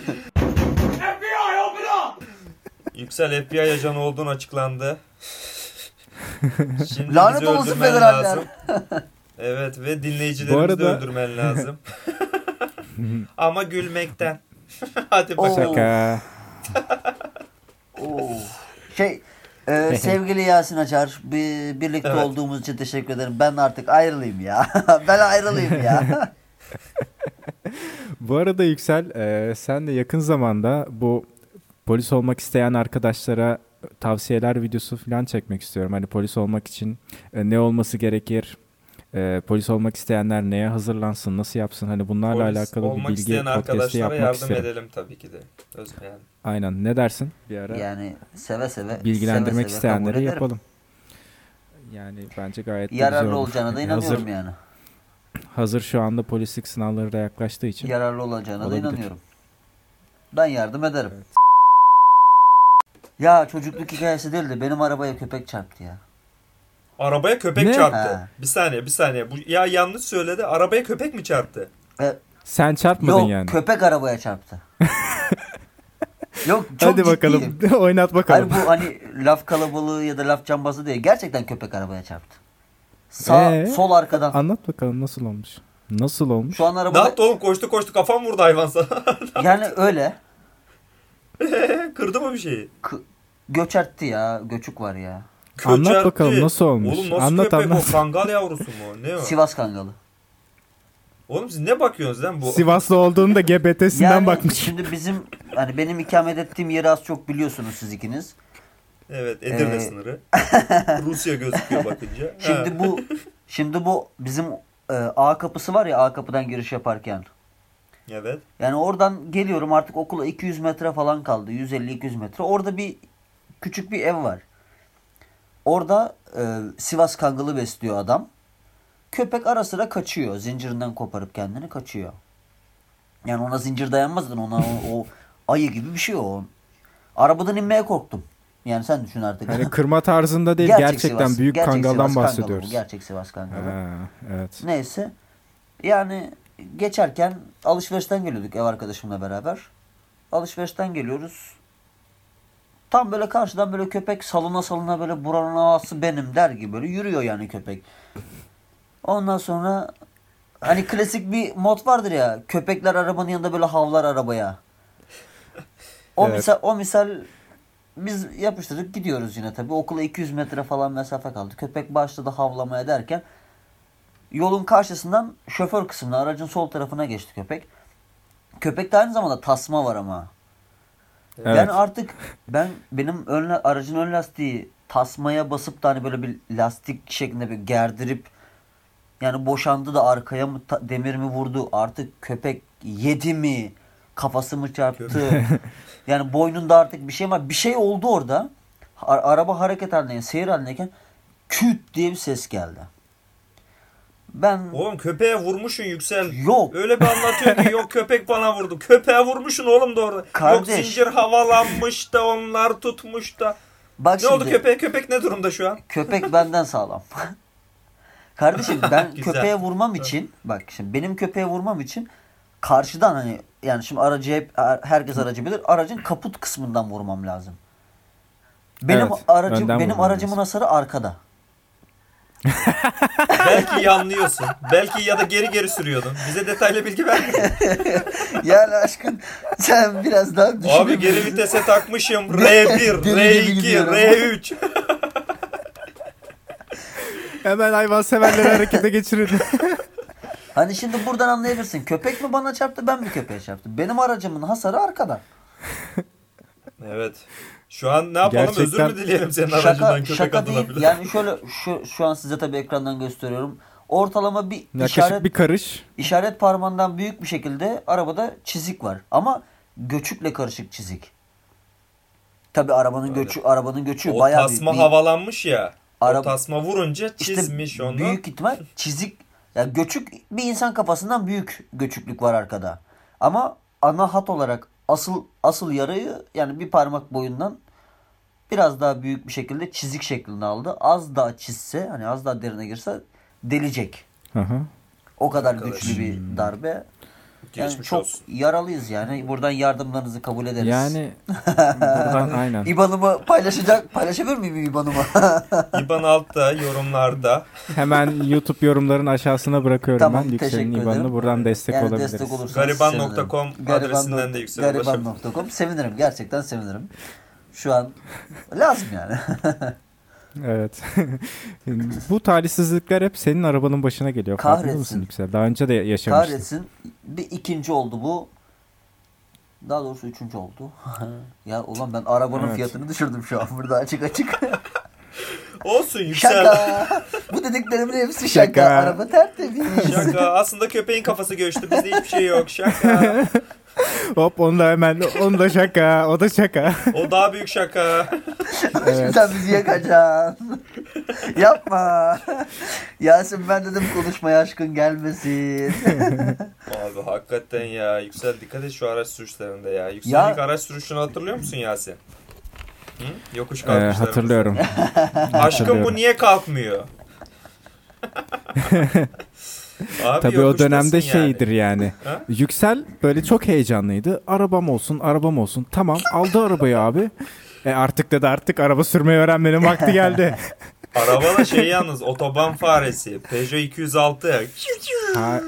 Yüksel FBI ajanı olduğunu açıklandı. Şimdi Lanet olsun federaller. [LAUGHS] Evet ve dinleyicilerimizi Bu arada- de öldürmen lazım. [LAUGHS] Ama gülmekten. [LAUGHS] Hadi bakalım. Şaka. Oo. Şey e, [LAUGHS] sevgili Yasin Açar bir, birlikte Evet. olduğumuz için teşekkür ederim. Ben artık ayrılayım ya. ben ayrılayım ya. Bu arada Yüksel, e, sen de yakın zamanda bu polis olmak isteyen arkadaşlara tavsiyeler videosu falan çekmek istiyorum. Hani polis olmak için e, ne olması gerekir? E, polis olmak isteyenler neye hazırlansın, nasıl yapsın? Hani bunlarla Polis alakalı bir bilgi isteyen podcast'i arkadaşlara yapmak yardım isterim. edelim tabii ki de. Öz, yani. Aynen. Ne dersin? Bir ara yani seve seve bilgilendirmek seve seve ederim. yapalım. Yani bence gayet Yararlı güzel olur. olacağına da inanıyorum hazır, yani. hazır şu anda polislik sınavları da yaklaştığı için. Yararlı olacağına Olabilir. da inanıyorum. Ben yardım ederim. Ya çocukluk hikayesi değil de benim arabaya köpek çarptı ya. Arabaya köpek Ne? çarptı. Ha. Bir saniye bir saniye. Bu, ya yanlış söyledi. Arabaya köpek mi çarptı? E, Sen çarpmadın yok yani. köpek arabaya çarptı. [LAUGHS] yok çok Hadi bakalım. ciddiyim. [LAUGHS] Oynat bakalım. Hayır bu hani laf kalabalığı ya da laf cambazı değil. Gerçekten köpek arabaya çarptı. Sağ, Ee? sol arkadan. Anlat bakalım nasıl olmuş? Nasıl olmuş? Şu an Ne arabada yaptı oğlum? Koştu koştu kafam vurdu hayvan sana. [LAUGHS] yani öyle. Kırdı mı bir şeyi? K- göçertti ya. Göçük var ya. Anlat Köçertti. bakalım, nasıl olmuş? Oğlum nasıl Anlat, köpek anlat. o? Kangal yavrusu mu? Ne o? Sivas Kangalı. Oğlum siz ne bakıyorsunuz lan bu? Sivaslı olduğunu da GBT'sinden Yani bakmış. şimdi bizim hani benim ikamet ettiğim yeri az çok biliyorsunuz siz ikiniz. Evet Edirne Ee, sınırı. [LAUGHS] Rusya gözüküyor bakınca. [LAUGHS] Ha. Şimdi bu şimdi bu bizim e, A kapısı var ya A kapıdan giriş yaparken. Evet. Yani oradan geliyorum artık okula 200 metre falan kaldı. 150-200 metre. Orada bir küçük bir ev var. Orada e, Sivas Kangalı besliyor adam. Köpek ara sıra kaçıyor. Zincirinden koparıp kendini kaçıyor. Yani ona zincir dayanmaz da ona o, o ayı gibi bir şey o. Arabadan inmeye korktum. Yani sen düşün artık. Yani kırma tarzında değil Gerçek gerçekten Sivas- büyük gerçek kangaldan Sivas Kangalı bahsediyoruz. bu, Gerçek Sivas Kangalı. Ha, evet. Neyse. Yani geçerken alışverişten geliyorduk ev arkadaşımla beraber. Alışverişten geliyoruz. Tam böyle karşıdan böyle köpek salına salına böyle buranın ağası benim der gibi böyle yürüyor yani köpek. Ondan sonra hani klasik bir mod vardır ya köpekler arabanın yanında böyle havlar arabaya. O Evet. misal o misal biz yapıştırdık gidiyoruz yine tabii. Okula 200 metre falan mesafe kaldı. Köpek başladı havlamaya derken yolun karşısından şoför kısmına aracın sol tarafına geçti köpek. Köpekte aynı zamanda tasma var ama. Evet. Ben artık ben benim ön, aracın ön lastiği tasmaya basıp da hani böyle bir lastik şeklinde bir gerdirip yani boşandı da arkaya mı ta- demir mi vurdu artık köpek yedi mi kafası mı çarptı? [LAUGHS] Yani boynunda artık bir şey var. Bir şey oldu orada. A- araba hareket halindeyken seyir halindeyken küt diye bir ses geldi ben Oğlum köpeğe vurmuşsun Yüksel. Yok. Öyle bir anlatıyor ki yok köpek bana vurdu. Köpeğe vurmuşsun oğlum doğru. Yok Kardeş. zincir havalanmış da onlar tutmuş da. bak Ne şimdi oldu köpeğe? Köpek ne durumda şu an? Köpek benden sağlam. [LAUGHS] Kardeşim ben köpeğe vurmam için bak şimdi benim köpeğe vurmam için karşıdan hani yani şimdi aracı hep herkes aracı bilir. Aracın kaput kısmından vurmam lazım. Benim Evet, aracım benim aracımın hasarı arkada. [LAUGHS] Belki yanlıyorsun. Belki ya da geri geri sürüyordun. Bize detaylı bilgi ver. [LAUGHS] yani aşkın sen biraz daha Abi düşünebilirsin. geri vitese takmışım. R1, Deli gibi R2, gidiyorum. R3. Hemen hayvan severleri harekete geçirin. [LAUGHS] Hani şimdi buradan anlayabilirsin. Köpek mi bana çarptı ben mi köpeğe çarptım? Benim aracımın hasarı arkada. Evet. Şu an ne yapalım? Özür Gerçekten- mü dileyelim senin aracından Şaka, köpek şaka adına değil. bile? Yani şöyle şu, şu an size tabii ekrandan gösteriyorum. Ortalama bir Yaklaşık işaret bir karış. işaret parmağından büyük bir şekilde arabada çizik var. Ama göçükle karışık çizik. Tabii arabanın göçü arabanın göçü O bayağı tasma büyük. Bir- havalanmış ya. Ara- O tasma vurunca işte çizmiş onu. büyük ihtimal [LAUGHS] çizik Ya göçük bir insan kafasından büyük göçüklük var arkada. Ama ana hat olarak asıl asıl yarayı yani bir parmak boyundan biraz daha büyük bir şekilde çizik şeklinde aldı. Az daha çizse hani az daha derine girse delecek. Hı hı. O kadar Arkadaş. güçlü bir darbe. Yani Geçmiş çok olsun. yaralıyız yani. Buradan yardımlarınızı kabul ederiz. Yani [LAUGHS] buradan aynen. İban'ımı paylaşacak. Paylaşabilir miyim İban'ımı? [LAUGHS] İban altta, yorumlarda. [LAUGHS] Hemen YouTube yorumların aşağısına bırakıyorum Tamam, ben. Yüksel'in teşekkür IBAN'ını buradan destek yani olabiliriz. destek Gariban.com adresinden Gariban de Yüksel'e. Gariban.com sevinirim. Gerçekten sevinirim. Şu an lazım yani. [LAUGHS] Evet. [LAUGHS] Bu talihsizlikler hep senin arabanın başına geliyor. Kahretsin. Yüksel? Daha önce de yaşamıştın. Kahretsin. Bir ikinci oldu bu. Daha doğrusu üçüncü oldu. [LAUGHS] ya ulan ben arabanın Evet. fiyatını düşürdüm şu an burada açık açık. Olsun Yüksel. şaka. bu dediklerimin hepsi şaka. Şaka. Araba tertemiz. Şaka. Aslında köpeğin kafası göçtü. Bizde hiçbir şey yok. Şaka. [LAUGHS] Hop onu da hemen onu da şaka. O da şaka. O daha büyük şaka. Şimdi sen bizi yakacaksın. [LAUGHS] Yapma. Yasin ben dedim konuşmaya aşkın gelmesin. [LAUGHS] Abi hakikaten ya. Yüksel dikkat et şu araç sürüşlerinde ya. Yüksel Ya- ilk araç sürüşünü hatırlıyor musun Yasin? Hı? Yokuş Ee, kalkışlarımızı. hatırlıyorum. Aşkım bu niye kalkmıyor? Abi Tabii o dönemde yani. şeydir yani. [LAUGHS] Ha? Yüksel böyle çok heyecanlıydı. Arabam olsun, arabam olsun. Tamam aldı arabayı abi. E artık dedi artık araba sürmeyi öğrenmenin vakti geldi. [LAUGHS] Araba da şey yalnız otoban faresi. Peugeot 206. ha,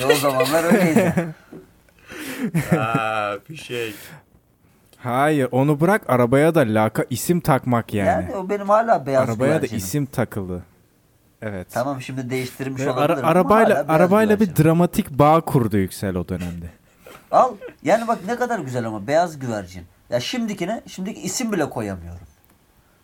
E o zamanlar öyleydi. Ha bir şey. hayır onu bırak arabaya da laka isim takmak Yani, yani. o benim hala beyaz arabaya da güvercinim. isim takıldı. Evet. Tamam şimdi değiştirmiş Ve olabilirim ara- arabayla arabayla bir dramatik bağ kurdu Yüksel o dönemde. Al. Yani bak ne kadar güzel ama beyaz güvercin. Ya şimdikine şimdiki isim bile koyamıyorum.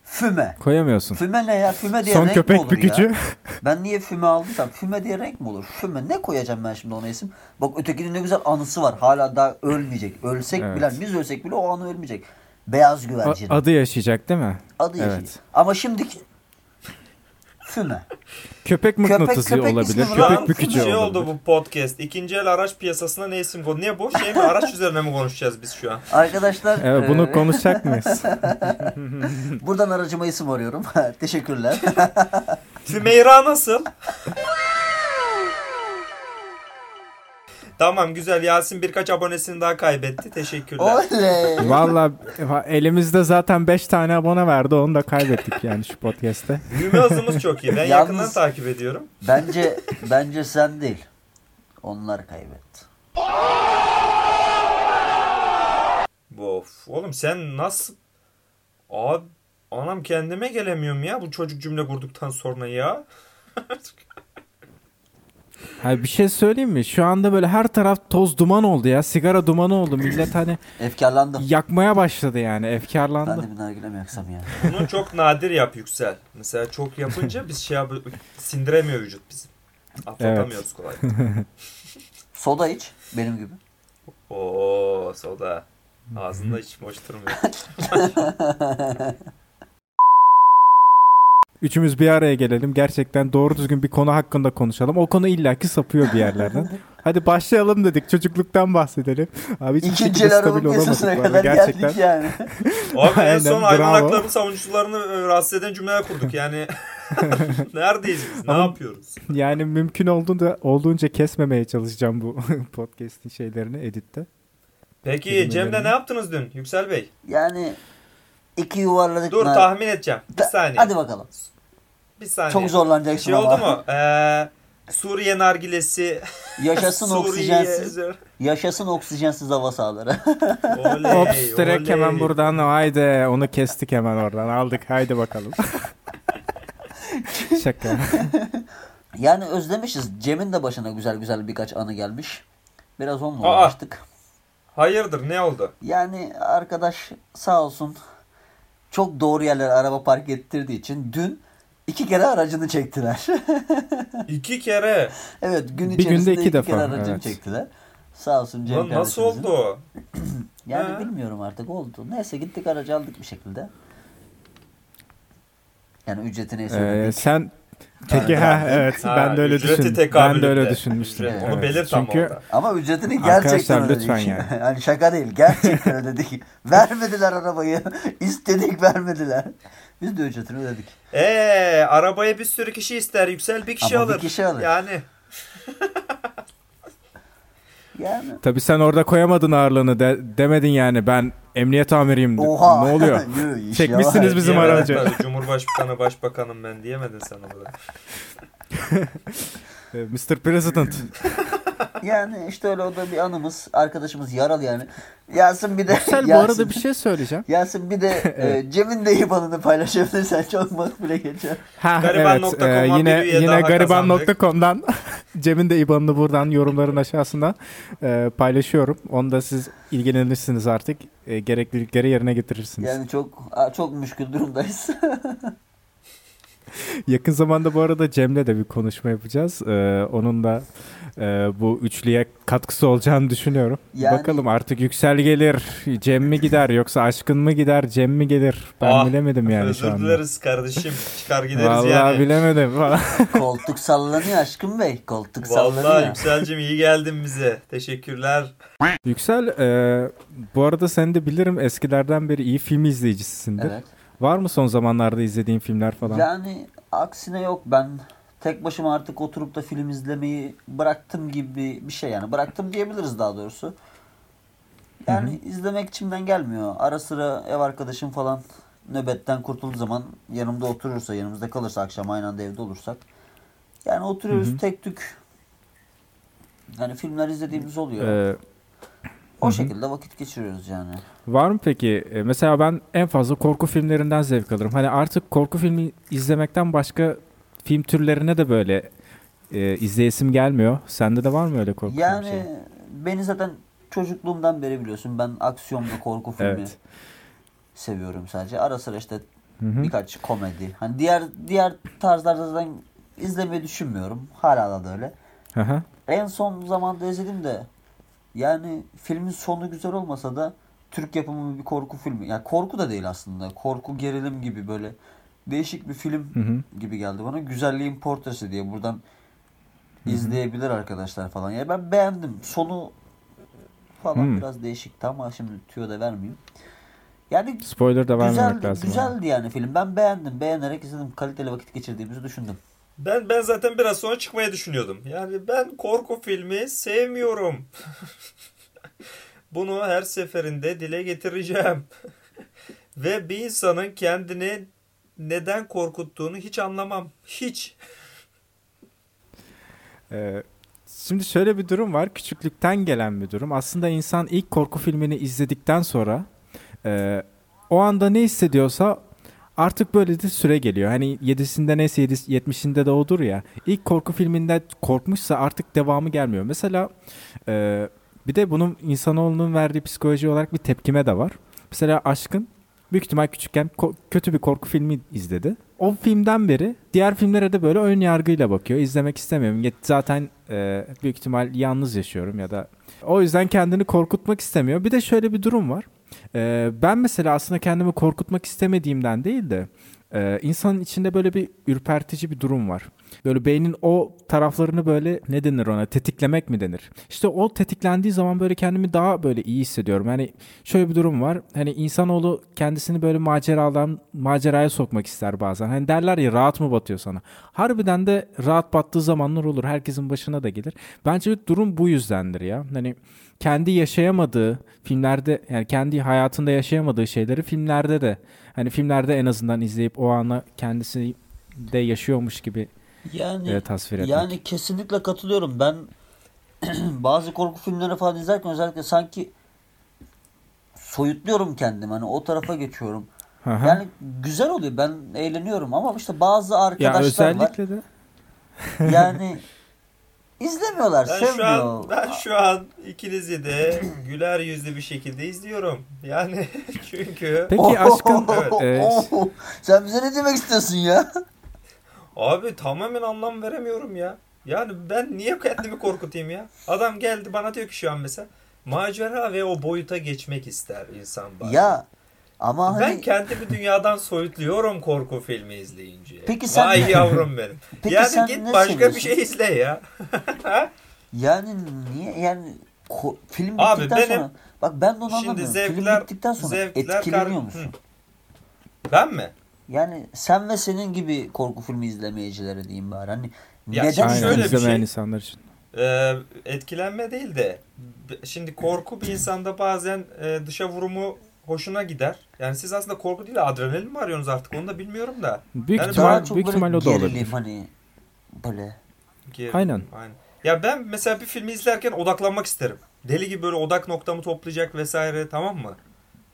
Füme. Koyamıyorsun. Füme ne ya? Füme diye Son renk mi köpek olur bükücü. ya? [LAUGHS] Ben niye füme aldıysam füme diye renk mi olur? Füme ne koyacağım ben şimdi ona isim? Bak ötekinin ne güzel anısı var. Hala daha ölmeyecek. Ölsek Evet. bile biz ölsek bile o anı ölmeyecek. Beyaz A- güvercin. adı yaşayacak değil mi? Adı evet. yaşayacak. Ama şimdiki füme. Köpek mıknatısı köpek olabilir. var. an Köpek bükücü şey olabilir. oldu bu podcast. İkinci el araç piyasasına ne isim koy? Niye bu? Şey mi? Araç üzerine mi konuşacağız biz şu an? Arkadaşlar Evet bunu e, konuşacak [LAUGHS] mıyız? buradan aracıma isim arıyorum. [LAUGHS] Teşekkürler. Sümeyra nasıl? [LAUGHS] Tamam güzel. Yasin birkaç abonesini daha kaybetti. Teşekkürler. Oley. Valla elimizde zaten 5 tane abone verdi onu da kaybettik yani şu podcast'te. [LAUGHS] Büyüme hızımız çok iyi. Ben Yalnız- yakından takip ediyorum. Bence bence sen değil. Onlar kaybetti. Of. Oğlum sen nasıl... Abi anam kendime gelemiyorum ya bu çocuk cümle kurduktan sonra ya. [LAUGHS] Ha bir şey söyleyeyim mi? Şu anda böyle her taraf toz duman oldu ya. Sigara dumanı oldu. Millet hani Efkarlandım. yakmaya başladı yani. Ben Efkarlandı. de bir nargile mi yaksam ya? [LAUGHS] Bunu çok nadir yap Yüksel. Mesela çok yapınca biz şey yap sindiremiyor vücut bizim. Atlatamıyoruz kolay. [LAUGHS] Soda iç. Benim gibi. Oo soda. Ağzında hiç boş durmuyor. [LAUGHS] Üçümüz bir araya gelelim. Gerçekten doğru düzgün bir konu hakkında konuşalım. O konu illaki sapıyor bir yerlerden. [LAUGHS] Hadi başlayalım dedik. Çocukluktan bahsedelim. Abi hiçbir İkinci bu arada. kadar Gerçekten. geldik yani. [LAUGHS] Abi en son bravo. hayvan hakları savunucularını e, rahatsız eden cümleler kurduk. Yani [LAUGHS] neredeyiz biz? Ne Ama- yapıyoruz? Yani mümkün olduğunda olduğunca kesmemeye çalışacağım bu podcast'in şeylerini editte. Peki. Cem'le ne yaptınız dün Yüksel Bey? Yani iki yuvarladık. Dur nar- tahmin edeceğim. Bir Da- saniye. Hadi bakalım. Bir saniye. Çok zorlanacaksın Şey ama. oldu mu? [LAUGHS] Ee, Suriye nargilesi. Yaşasın [LAUGHS] Suriye- oksijensiz. Yaşasın oksijensiz hava sahaları. [LAUGHS] Oley, Ops direkt oley. hemen buradan haydi onu kestik hemen oradan aldık haydi bakalım. Şaka. yani özlemişiz. Cem'in de başına güzel güzel birkaç anı gelmiş. Biraz onunla uğraştık. Hayırdır ne oldu? Yani arkadaş sağ olsun çok doğru yerlere araba park ettirdiği için dün iki kere aracını çektiler. [LAUGHS] İki kere. evet gün Bir içerisinde günde iki iki, defa, kere aracını evet. çektiler. Sağ olsun Cem Lan nasıl oldu o? [CLEARS THROAT] Yani Ha? bilmiyorum artık oldu. Neyse gittik aracı aldık bir şekilde. Yani ücreti neyse Ee, sen Peki ha evet Ha, ben de öyle düşündüm. Ben de öyle düşünmüştüm. Ücret. Onu Evet, Çünkü orada. Ama ücretini gerçekten Arkadaşlar ödedik. lütfen yani. [LAUGHS] hani şaka değil. Gerçekten ödedik. [LAUGHS] vermediler arabayı. [LAUGHS] İstedik vermediler. Biz de ücretini ödedik. Eee arabaya bir sürü kişi ister yüksel bir kişi Ama bir alır. kişi alır. Yani Yani. tabii sen orada koyamadın ağırlığını de, demedin yani ben emniyet amiriyim. Oha. Ne oluyor? [LAUGHS] Çekmişsiniz bizim aracı. Cumhurbaşkanı başbakanım ben diyemedin sen orada. [LAUGHS] Ee, Mr. President. [LAUGHS] Yani işte öyle o da bir anımız. Arkadaşımız yaralı yani. Yasin bir de Yüksel bu arada bir şey söyleyeceğim. Yasin bir de [LAUGHS] e, Cem'in de IBAN'ını paylaşabilirsen çok makbule geçer. Ha, Gariban.com'dan evet, e, yine bir üye yine daha gariban.com'dan [LAUGHS] Cem'in de IBAN'ını buradan yorumların aşağısına e, paylaşıyorum. Onu da siz ilgilenirsiniz artık. E, gereklilikleri yerine getirirsiniz. Yani çok çok müşkül durumdayız. [LAUGHS] Yakın zamanda bu arada Cem'le de bir konuşma yapacağız. E, onun da e, bu üçlüye katkısı olacağını düşünüyorum. Yani- Bakalım artık Yüksel gelir, Cem mi gider yoksa Aşkın mı gider, Cem mi gelir? Ben Ah, bilemedim yani Özür şu anda. dileriz kardeşim. Çıkar gideriz Vallahi yani. bilemedim falan. [LAUGHS] Koltuk sallanıyor aşkım bey. Koltuk Vallahi sallanıyor. Yükselcim iyi geldin bize. Teşekkürler. Yüksel, e, bu arada sen de bilirim eskilerden beri iyi film izleyicisisindir. Evet. Var mı son zamanlarda izlediğin filmler falan? Yani aksine yok ben tek başıma artık oturup da film izlemeyi bıraktım gibi bir şey yani. Bıraktım diyebiliriz daha doğrusu. Yani izlemek içimden gelmiyor. Ara sıra ev arkadaşım falan nöbetten kurtulduğu zaman yanımda oturursa, yanımızda kalırsa akşam aynı anda evde olursak. Yani oturuyoruz tek tük. Yani filmler izlediğimiz oluyor. E, o şekilde vakit geçiriyoruz yani. var mı peki? E, mesela ben en fazla korku filmlerinden zevk alırım. Hani artık korku filmi izlemekten başka film türlerine de böyle e, izleyesim gelmiyor. Sende de var mı öyle korku Yani filmi? beni zaten çocukluğumdan beri biliyorsun. Ben aksiyon ve korku filmi Evet. seviyorum sadece. Ara sıra işte Hı hı. birkaç komedi. Hani diğer diğer tarzlarda zaten izlemeyi düşünmüyorum. Hala da öyle. Aha. En son zamanda izledim de yani filmin sonu güzel olmasa da Türk yapımı bir korku filmi. Yani korku da değil aslında. Korku gerilim gibi böyle değişik bir film Hı hı. gibi geldi bana. Güzelliğin portresi diye buradan izleyebilir arkadaşlar falan. Yani ben beğendim. Sonu falan Hı. biraz değişikti ama şimdi tüyo da vermeyeyim. Yani Spoiler da vermemek güzeldi, lazım. güzeldi yani film. Ben beğendim. Beğenerek izledim. Kaliteli vakit geçirdiğimizi düşündüm. Ben ben zaten biraz sonra çıkmayı düşünüyordum. Yani ben korku filmi sevmiyorum. [LAUGHS] Bunu her seferinde dile getireceğim. [LAUGHS] Ve bir insanın kendini neden korkuttuğunu hiç anlamam. Hiç. Ee, şimdi şöyle bir durum var. Küçüklükten gelen bir durum. Aslında insan ilk korku filmini izledikten sonra e, o anda ne hissediyorsa artık böyle de süre geliyor. Hani 7'sinde neyse 7, 70'inde de odur ya. İlk korku filminde korkmuşsa artık devamı gelmiyor. Mesela e, bir de bunun insanoğlunun verdiği psikoloji olarak bir tepkime de var. Mesela Aşkın büyük ihtimal küçükken ko- kötü bir korku filmi izledi. O filmden beri diğer filmlere de böyle ön yargıyla bakıyor. İzlemek istemiyorum. Zaten e, büyük ihtimal yalnız yaşıyorum ya da o yüzden kendini korkutmak istemiyor. Bir de şöyle bir durum var. E, ben mesela aslında kendimi korkutmak istemediğimden değil de e, insanın içinde böyle bir ürpertici bir durum var. Böyle beynin o taraflarını böyle ne denir ona tetiklemek mi denir? İşte o tetiklendiği zaman böyle kendimi daha böyle iyi hissediyorum. Hani şöyle bir durum var. Hani insanoğlu kendisini böyle maceradan maceraya sokmak ister bazen. Hani derler ya rahat mı batıyor sana? Harbiden de rahat battığı zamanlar olur. Herkesin başına da gelir. Bence durum bu yüzdendir ya. Hani kendi yaşayamadığı filmlerde yani kendi hayatında yaşayamadığı şeyleri filmlerde de hani filmlerde en azından izleyip o ana kendisi de yaşıyormuş gibi Yani e, tasvir etmek. yani kesinlikle katılıyorum. Ben [CLEARS THROAT] bazı korku filmleri falan izlerken özellikle sanki soyutluyorum kendimi. Hani o tarafa geçiyorum. Aha. Yani güzel oluyor. Ben eğleniyorum ama işte bazı ya arkadaşlar özellikle de var. [LAUGHS] Yani [LAUGHS] izlemiyorlar, Ben şu sevmiyor. an ben şu an ikinizi de güler yüzlü bir şekilde izliyorum. Yani [LAUGHS] çünkü Peki aşkın Evet. e, Sen bize ne demek istiyorsun ya? Abi tamamen anlam veremiyorum ya. Yani ben niye kendimi korkutayım ya? Adam geldi bana diyor ki şu an mesela macera ve o boyuta geçmek ister insan bazen. Ya Ama hani Ben kendimi dünyadan soyutluyorum korku filmi izleyince. Peki sen- Vay yavrum benim. [LAUGHS] Peki yani sen git başka seviyorsun? bir şey izle ya. [LAUGHS] yani niye yani ko- film Abi bittikten benim- sonra bak ben de onu Şimdi anlamıyorum. zevkler, film bittikten sonra zevkler etkileniyor kar- musun? Hı. Ben mi? Yani sen ve senin gibi korku filmi izlemeyicilere diyeyim bari. Hani Ya neden şöyle bir şey- insanlar için. Ee, etkilenme değil de şimdi korku bir insanda bazen e, dışa vurumu hoşuna gider. Yani siz aslında korku değil de adrenalin mi arıyorsunuz artık onu da bilmiyorum da. Büyük Yani ihtimal, daha çok büyük ihtimal o da olabilir. hani böyle Gerilim, Aynen. aynen. Ya ben mesela bir filmi izlerken odaklanmak isterim. Deli gibi böyle odak noktamı toplayacak vesaire tamam mı?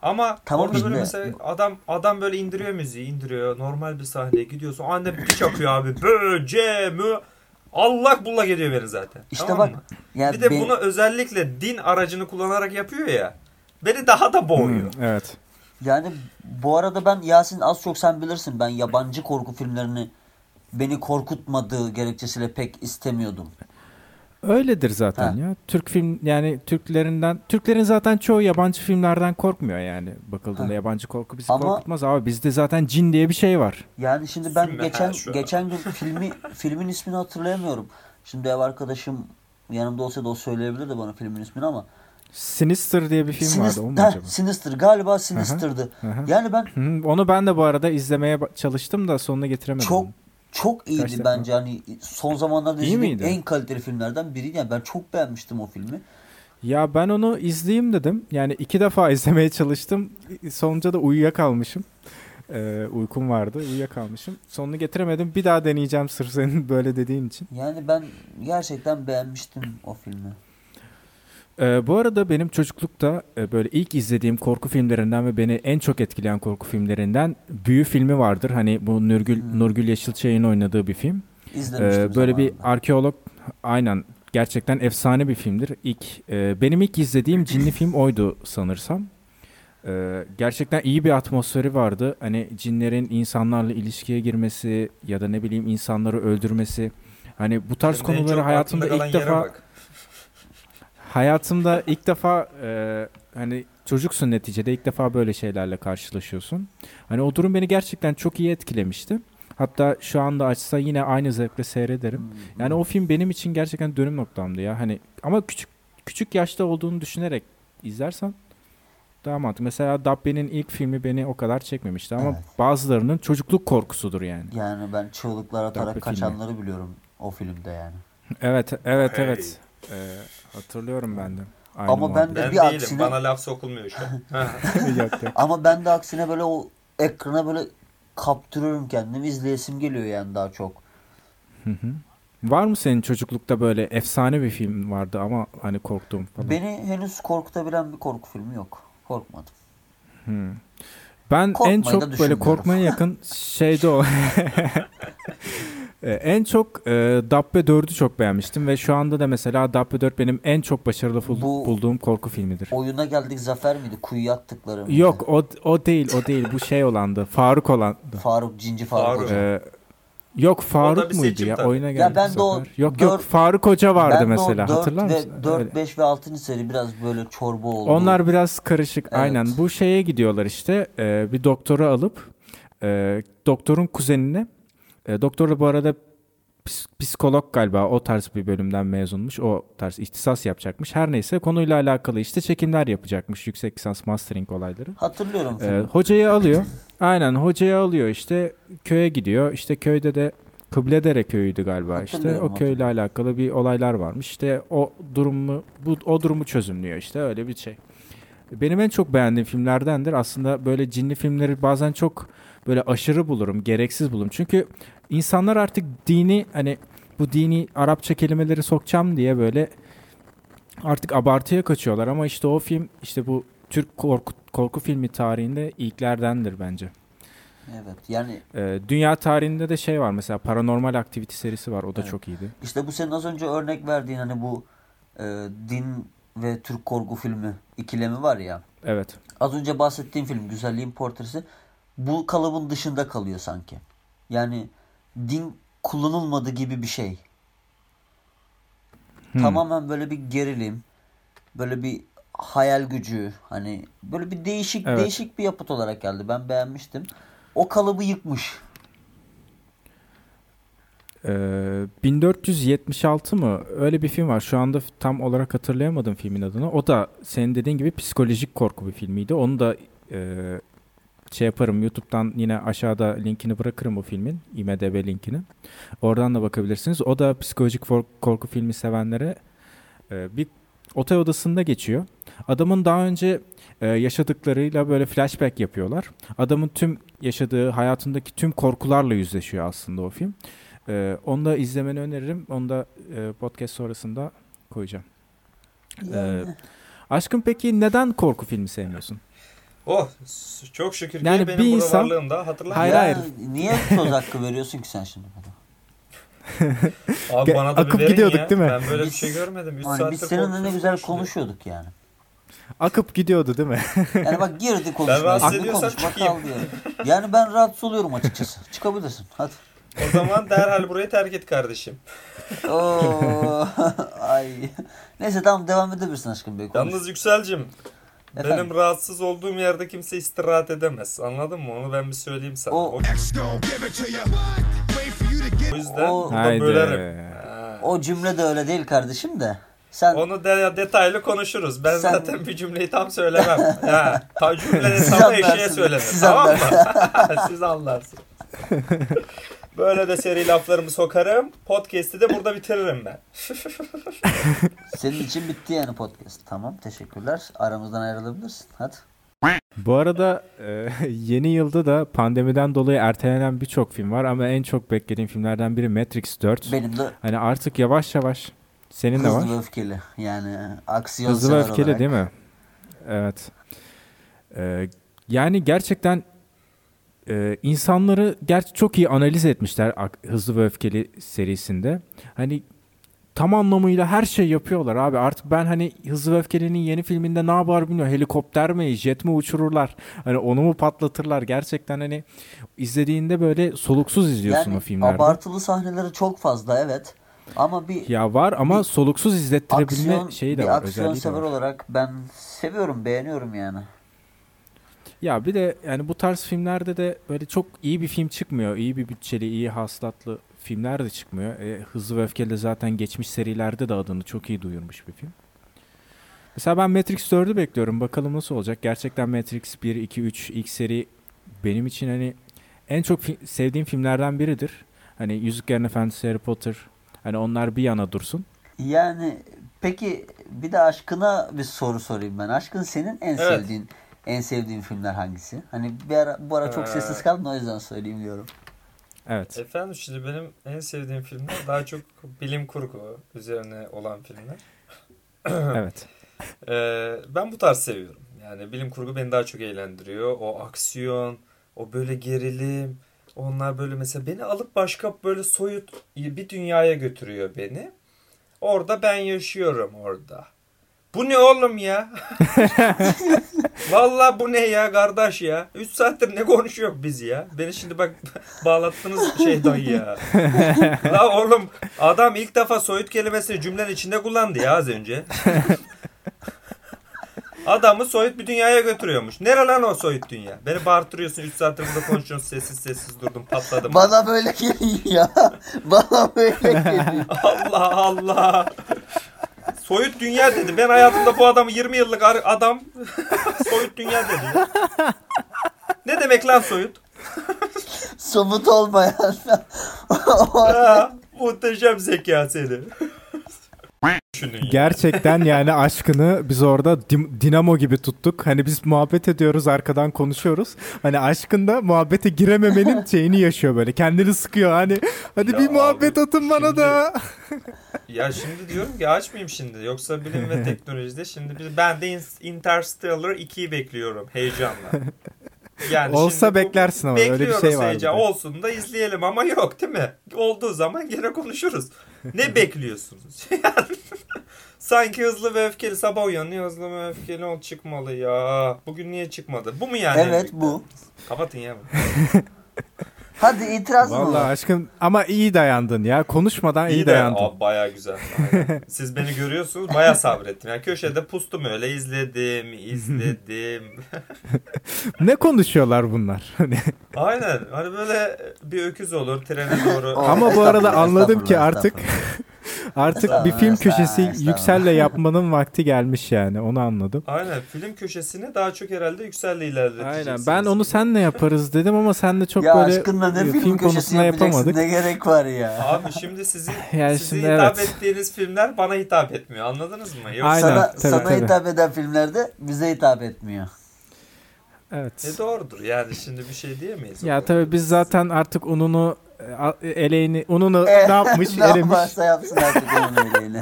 Ama Tamam orada böyle mesela adam adam böyle indiriyor müziği, indiriyor. Normal bir sahneye gidiyorsun. Anne bir çakıyor abi. Böce mü? Allah bullak ediyor beni zaten. İşte tamam bak, mı? yani Bir de ben- bunu özellikle din aracını kullanarak yapıyor ya. Beni daha da boğuyor. Hmm, evet. Yani bu arada ben Yasin az çok sen bilirsin ben yabancı korku filmlerini beni korkutmadığı gerekçesiyle pek istemiyordum. Öyledir zaten Ha. ya. Türk film yani Türklerinden Türklerin zaten çoğu yabancı filmlerden korkmuyor yani. Bakıldığında Ha. yabancı korku bizi Ama- korkutmaz abi. Bizde zaten cin diye bir şey var. Yani şimdi ben Filmi- geçen geçen gün [LAUGHS] filmi filmin ismini hatırlayamıyorum. Şimdi ev arkadaşım yanımda olsaydı o söyleyebilirdi bana filmin ismini ama Sinister diye bir film vardı o mu Heh, acaba? Sinister galiba Sinister'dı. Hı hı. Yani ben Hı, Onu ben de bu arada izlemeye çalıştım da sonuna getiremedim. çok çok iyiydi defa? bence hani son zamanlarda izlediğim en kaliteli filmlerden biriydi. Yani ben çok beğenmiştim o filmi. Ya ben onu izleyeyim dedim. Yani iki defa [LAUGHS] izlemeye çalıştım. Sonuca da uyuyakalmışım. Ee, uykum vardı. Uyuyakalmışım. Sonunu getiremedim. Bir daha deneyeceğim sırf senin [LAUGHS] böyle dediğin için. Yani ben gerçekten beğenmiştim o filmi. Ee, bu arada benim çocuklukta e, böyle ilk izlediğim korku filmlerinden ve beni en çok etkileyen korku filmlerinden Büyü filmi vardır. Hani bu Nurgül, Hmm. Nurgül Yeşilçay'ın oynadığı bir film. İzlemiştim Ee, böyle bir arkeolog aynen gerçekten efsane bir filmdir. İlk e, benim ilk izlediğim cinli film oydu sanırsam. Ee, gerçekten iyi bir atmosferi vardı. Hani cinlerin insanlarla ilişkiye girmesi ya da ne bileyim insanları öldürmesi. Hani bu tarz en konuları hayatımda ilk defa bak. Hayatımda ilk defa e, hani çocuksun neticede ilk defa böyle şeylerle karşılaşıyorsun. Hani o durum beni gerçekten çok iyi etkilemişti. Hatta şu anda açsa yine aynı zevkle seyrederim. Hmm. Yani o film benim için gerçekten dönüm noktamdı ya. Hani ama küçük küçük yaşta olduğunu düşünerek izlersen daha mantıklı. Mesela Dabbe'nin ilk filmi beni o kadar çekmemişti ama Evet. bazılarının çocukluk korkusudur yani. Yani ben çığlıklar atarak Dabbe filmi. kaçanları biliyorum o filmde yani. Evet, evet, Hey. evet. Ee, hatırlıyorum ben de. Aynı Ama ben de Ben bir değilim. aksine- Bana laf sokulmuyor şu [LAUGHS] an. [LAUGHS] Ama ben de aksine böyle o ekrana böyle kaptırıyorum kendimi. izleyesim geliyor yani daha çok. Hı hı. Var mı senin çocuklukta böyle efsane bir film vardı ama hani korktuğum falan? Beni henüz korkutabilen bir korku filmi yok. Korkmadım. Hı. Ben Korkmayı en çok böyle korkmaya yakın [LAUGHS] şeyde o. Ee, en çok e, Dabbe 4'ü çok beğenmiştim ve şu anda da mesela Dabbe 4 benim en çok başarılı Bu- bulduğum korku filmidir. Oyuna geldik Zafer miydi? Kuyuya attıkları mıydı? Yok o o değil o değil bu şey olandı Faruk olandı. Faruk, Cinci Faruk, Faruk. Hoca. Ee, yok Faruk muydu seçim ya tabii. oyuna Ya geldi. ben de o yok yok dört- Faruk Hoca vardı Ben de mesela o 4 hatırlar ve, mısın? 4, Öyle. 5 ve 6. seri biraz böyle çorba oldu. Onlar biraz karışık Evet. aynen. Bu şeye gidiyorlar işte e, bir doktora alıp e, doktorun kuzenine e, doktor da bu arada psikolog galiba o tarz bir bölümden mezunmuş. O tarz ihtisas yapacakmış. Her neyse konuyla alakalı işte çekimler yapacakmış. Yüksek lisans mastering olayları. Hatırlıyorum E, filmi. hocayı alıyor. Aynen hocayı alıyor işte köye gidiyor. İşte köyde de Kıbledere köyüydü galiba işte. O köyle alakalı bir olaylar varmış. İşte o durumu bu o durumu çözümlüyor işte öyle bir şey. Benim en çok beğendiğim filmlerdendir. Aslında böyle cinli filmleri bazen çok böyle aşırı bulurum, gereksiz bulurum. Çünkü insanlar artık dini hani bu dini Arapça kelimeleri sokacağım diye böyle artık abartıya kaçıyorlar ama işte o film işte bu Türk korku, korku filmi tarihinde ilklerdendir bence. Evet yani Ee, dünya tarihinde de şey var mesela Paranormal Activity serisi var o da Evet. çok iyiydi. işte bu senin az önce örnek verdiğin hani bu e, din ve Türk korku filmi ikilemi var ya. Evet. Az önce bahsettiğim film Güzelliğin Portresi bu kalıbın dışında kalıyor sanki. Yani din kullanılmadı gibi bir şey. Hmm. Tamamen böyle bir gerilim, böyle bir hayal gücü hani böyle bir değişik Evet. değişik bir yapıt olarak geldi. Ben beğenmiştim. O kalıbı yıkmış. Ee, 1476 mı? Öyle bir film var. Şu anda tam olarak hatırlayamadım filmin adını. O da senin dediğin gibi psikolojik korku bir filmiydi. Onu da e, şey yaparım YouTube'dan yine aşağıda linkini bırakırım o filmin. IMDB linkini. Oradan da bakabilirsiniz. O da psikolojik korku filmi sevenlere e, bir otel odasında geçiyor. Adamın daha önce e, yaşadıklarıyla böyle flashback yapıyorlar. Adamın tüm yaşadığı hayatındaki tüm korkularla yüzleşiyor aslında o film. Ee, onu da izlemeni öneririm. Onu da e, podcast sonrasında koyacağım. Ee, aşkım peki neden korku filmi sevmiyorsun? Oh çok şükür ki Yani benim bir burada insan- varlığımda hatırlamıyorum. Hayır, Ya, hayır. Niye söz hakkı veriyorsun ki sen şimdi bana? [LAUGHS] Abi bana da bir akıp gidiyorduk ya. değil mi? Ben böyle bir Biz- şey görmedim. 3 Hani biz seninle ne güzel konuşuyorduk yani. Akıp gidiyordu değil mi? [LAUGHS] Yani bak girdi konuşmaya. rahatsız şimdi ediyorsam konuşma çıkayım. yani. Yani ben rahatsız oluyorum açıkçası. Çıkabilirsin. Hadi. O zaman derhal burayı terk et kardeşim. [LAUGHS] Oo, ay. Neyse tamam devam edebilirsin aşkım bey. Konuş. Yalnız Yükselcim Efendim? benim rahatsız olduğum yerde kimse istirahat edemez. Anladın mı? Onu ben bir söyleyeyim sana. O- O, o yüzden O- burada Haydi. bölerim. Ha. O cümle de öyle değil kardeşim de. Sen Onu de, detaylı konuşuruz. Ben Sen- zaten bir cümleyi tam söylemem. [LAUGHS] ha, ta cümlenin Siz tamı eşeğe söylenir. siz tamam mı? [LAUGHS] siz anlarsınız. Böyle de seri laflarımı sokarım. Podcast'i de burada bitiririm ben. [LAUGHS] senin için bitti yani podcast. Tamam teşekkürler. Aramızdan ayrılabilirsin. Hadi. Bu arada e, [LAUGHS] yeni yılda da pandemiden dolayı ertelenen birçok film var ama en çok beklediğim filmlerden biri Matrix 4. Benim de Hani artık yavaş yavaş senin de var. hızlı öfkeli. Yani aksiyon Hızlı öfkeli olarak. değil mi? Evet. Ee, yani gerçekten e, insanları gerçi çok iyi analiz etmişler Hızlı ve Öfkeli serisinde. Hani tam anlamıyla her şey yapıyorlar abi. Artık ben hani Hızlı ve Öfkeli'nin yeni filminde ne yapar bilmiyorum. Helikopter mi, jet mi uçururlar? Hani onu mu patlatırlar? Gerçekten hani izlediğinde böyle soluksuz izliyorsun o Yani filmlerde. abartılı sahneleri çok fazla evet. Ama bir Ya var ama bir soluksuz izlettirebilme aksiyon, şeyi de bir var. aksiyon sever var. olarak ben seviyorum, beğeniyorum yani. Ya bir de yani bu tarz filmlerde de böyle çok iyi bir film çıkmıyor. İyi bir bütçeli, iyi haslatlı filmler de çıkmıyor. E, Hızlı ve Öfkeli de zaten geçmiş serilerde de adını çok iyi duyurmuş bir film. Mesela ben Matrix 4'ü bekliyorum. Bakalım nasıl olacak. Gerçekten Matrix 1, 2, 3 ilk seri benim için hani en çok fi- sevdiğim filmlerden biridir. Hani Yüzüklerin Efendisi, Harry Potter hani onlar bir yana dursun. Yani peki bir de aşkına bir soru sorayım ben. Aşkın senin en Evet. sevdiğin en sevdiğin filmler hangisi? Hani bir ara, bu ara çok Ee, sessiz kaldın o yüzden söyleyeyim diyorum. Evet. Efendim şimdi benim en sevdiğim filmler daha çok bilim kurgu üzerine olan filmler. [LAUGHS] evet. Ee, ben bu tarz seviyorum. Yani bilim kurgu beni daha çok eğlendiriyor. O aksiyon, o böyle gerilim. Onlar böyle mesela beni alıp başka böyle soyut bir dünyaya götürüyor beni. Orada ben yaşıyorum orada. Bu ne oğlum ya? [LAUGHS] Vallahi bu ne ya kardeş ya? 3 saattir ne konuşuyor biz ya? Beni şimdi bak bağlattınız şeyden ya. [LAUGHS] La oğlum adam ilk defa soyut kelimesini cümlenin içinde kullandı ya az önce. [LAUGHS] Adamı soyut bir dünyaya götürüyormuş. Nere lan o soyut dünya? Beni bağırtırıyorsun 3 saattir burada konuşuyorsun sessiz sessiz durdum patladım. Bana böyle geliyor ya. Bana böyle geliyor. Allah Allah. Soyut dünya dedi. Ben hayatımda bu adamı 20 yıllık adam soyut dünya dedi. ya. Ne demek lan soyut? Somut olmayan. Ha, muhteşem zeka seni. Gerçekten yani aşkını biz orada dim- dinamo gibi tuttuk. Hani biz muhabbet ediyoruz arkadan konuşuyoruz. Hani aşkında muhabbete girememenin [LAUGHS] şeyini yaşıyor böyle. Kendini sıkıyor hani. Hadi Ya bir muhabbet abi, atın bana şimdi- da. Ya şimdi diyorum ki açmayayım şimdi. Yoksa bilim ve [LAUGHS] teknolojide şimdi biz, ben de In- Interstellar 2'yi bekliyorum heyecanla. [LAUGHS] Yani Olsa şimdi bu- beklersin ama öyle bir şey var. heyecan. Olsun da izleyelim ama yok değil mi? Olduğu zaman gene konuşuruz. Ne [LAUGHS] bekliyorsunuz? Yani [LAUGHS] Sanki hızlı ve öfkeli sabah uyanıyor hızlı ve öfkeli ol çıkmalı ya. Bugün niye çıkmadı? Bu mu yani? evet bu. Kapatın ya. [LAUGHS] Hadi itiraz mı Vallahi var? aşkım ama iyi dayandın ya. Konuşmadan iyi, İyi de dayandın. Aa, baya güzel. Aynen. Siz beni görüyorsunuz baya sabrettim. Yani köşede pustum öyle izledim izledim. [LAUGHS] Ne konuşuyorlar bunlar? Hani [LAUGHS] Aynen hani böyle bir öküz olur trene doğru. Ama bu arada anladım ki artık artık bir film köşesi. Yüksel'le [LAUGHS] yapmanın vakti gelmiş yani. Onu anladım. Aynen film köşesini daha çok herhalde Yüksel'le ilerleteceksiniz. Aynen. Ben onu senle yaparız dedim ama sen de çok ya böyle aşkınla ne e, film, köşesi konusunda yapamadık. ne gerek var ya. [LAUGHS] Abi şimdi sizin [LAUGHS] Yani size şimdi hitap evet. ettiğiniz filmler bana hitap etmiyor. Anladınız mı? Yoksa Aynen, sana tabii, sana tabii. hitap eden filmlerde bize hitap etmiyor. Evet. E doğrudur. Yani şimdi bir şey diyemeyiz. Ya tabii biz zaten artık ununu a- eleğini ununu Eh, ne yapmış [LAUGHS] ne elemiş. yaparsa yapsın artık onun öyle.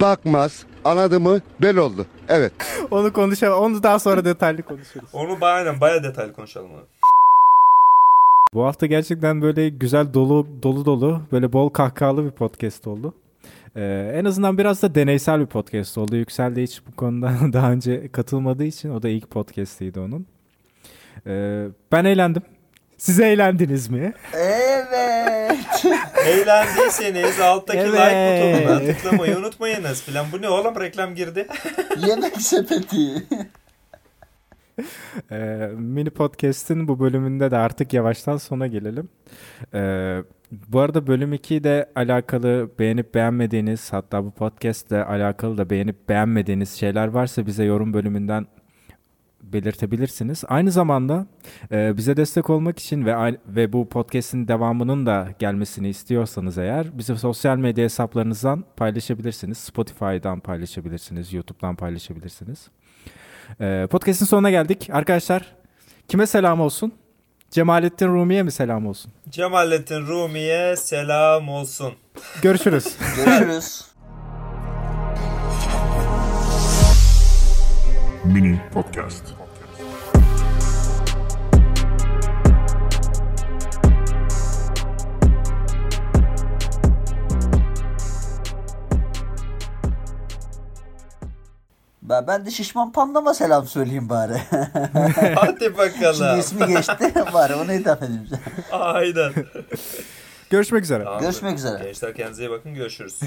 bakmaz. Anladı mı? Bel oldu. Evet. Onu konuşalım. Onu daha sonra detaylı konuşuruz. Onu ba- aynen baya detaylı konuşalım. abi. Bu hafta gerçekten böyle güzel dolu dolu dolu böyle bol kahkahalı bir podcast oldu. Ee, en azından biraz da deneysel bir podcast oldu. Yüksel de hiç bu konuda [LAUGHS] daha önce katılmadığı için o da ilk podcast'iydi onun. Ee, ben eğlendim. Siz eğlendiniz mi? Evet. [LAUGHS] Eğlendiyseniz alttaki Evet. like butonuna tıklamayı unutmayınız filan. Bu ne oğlum reklam girdi. [LAUGHS] Yemek sepeti. Ee, mini podcast'in bu bölümünde de artık yavaştan sona gelelim. Ee, bu arada bölüm 2 ile alakalı beğenip beğenmediğiniz hatta bu podcast'le alakalı da beğenip beğenmediğiniz şeyler varsa bize yorum bölümünden belirtebilirsiniz. Aynı zamanda e, bize destek olmak için ve ve bu podcast'in devamının da gelmesini istiyorsanız eğer bizi sosyal medya hesaplarınızdan paylaşabilirsiniz. Spotify'dan paylaşabilirsiniz, YouTube'dan paylaşabilirsiniz. Ee, podcast'in sonuna geldik. Arkadaşlar kime selam olsun? Cemalettin Rumi'ye mi selam olsun? Cemalettin Rumi'ye selam olsun. Görüşürüz. Görüşürüz. Mini Podcast. Ben, ben de şişman pandama selam söyleyeyim bari. [LAUGHS] Hadi Şimdi bakalım. ismi geçti. [LAUGHS] bari ona hitap edeyim. Aynen. [LAUGHS] Görüşmek üzere. Tamamdır. Görüşmek üzere. Gençler kendinize iyi bakın. Görüşürüz.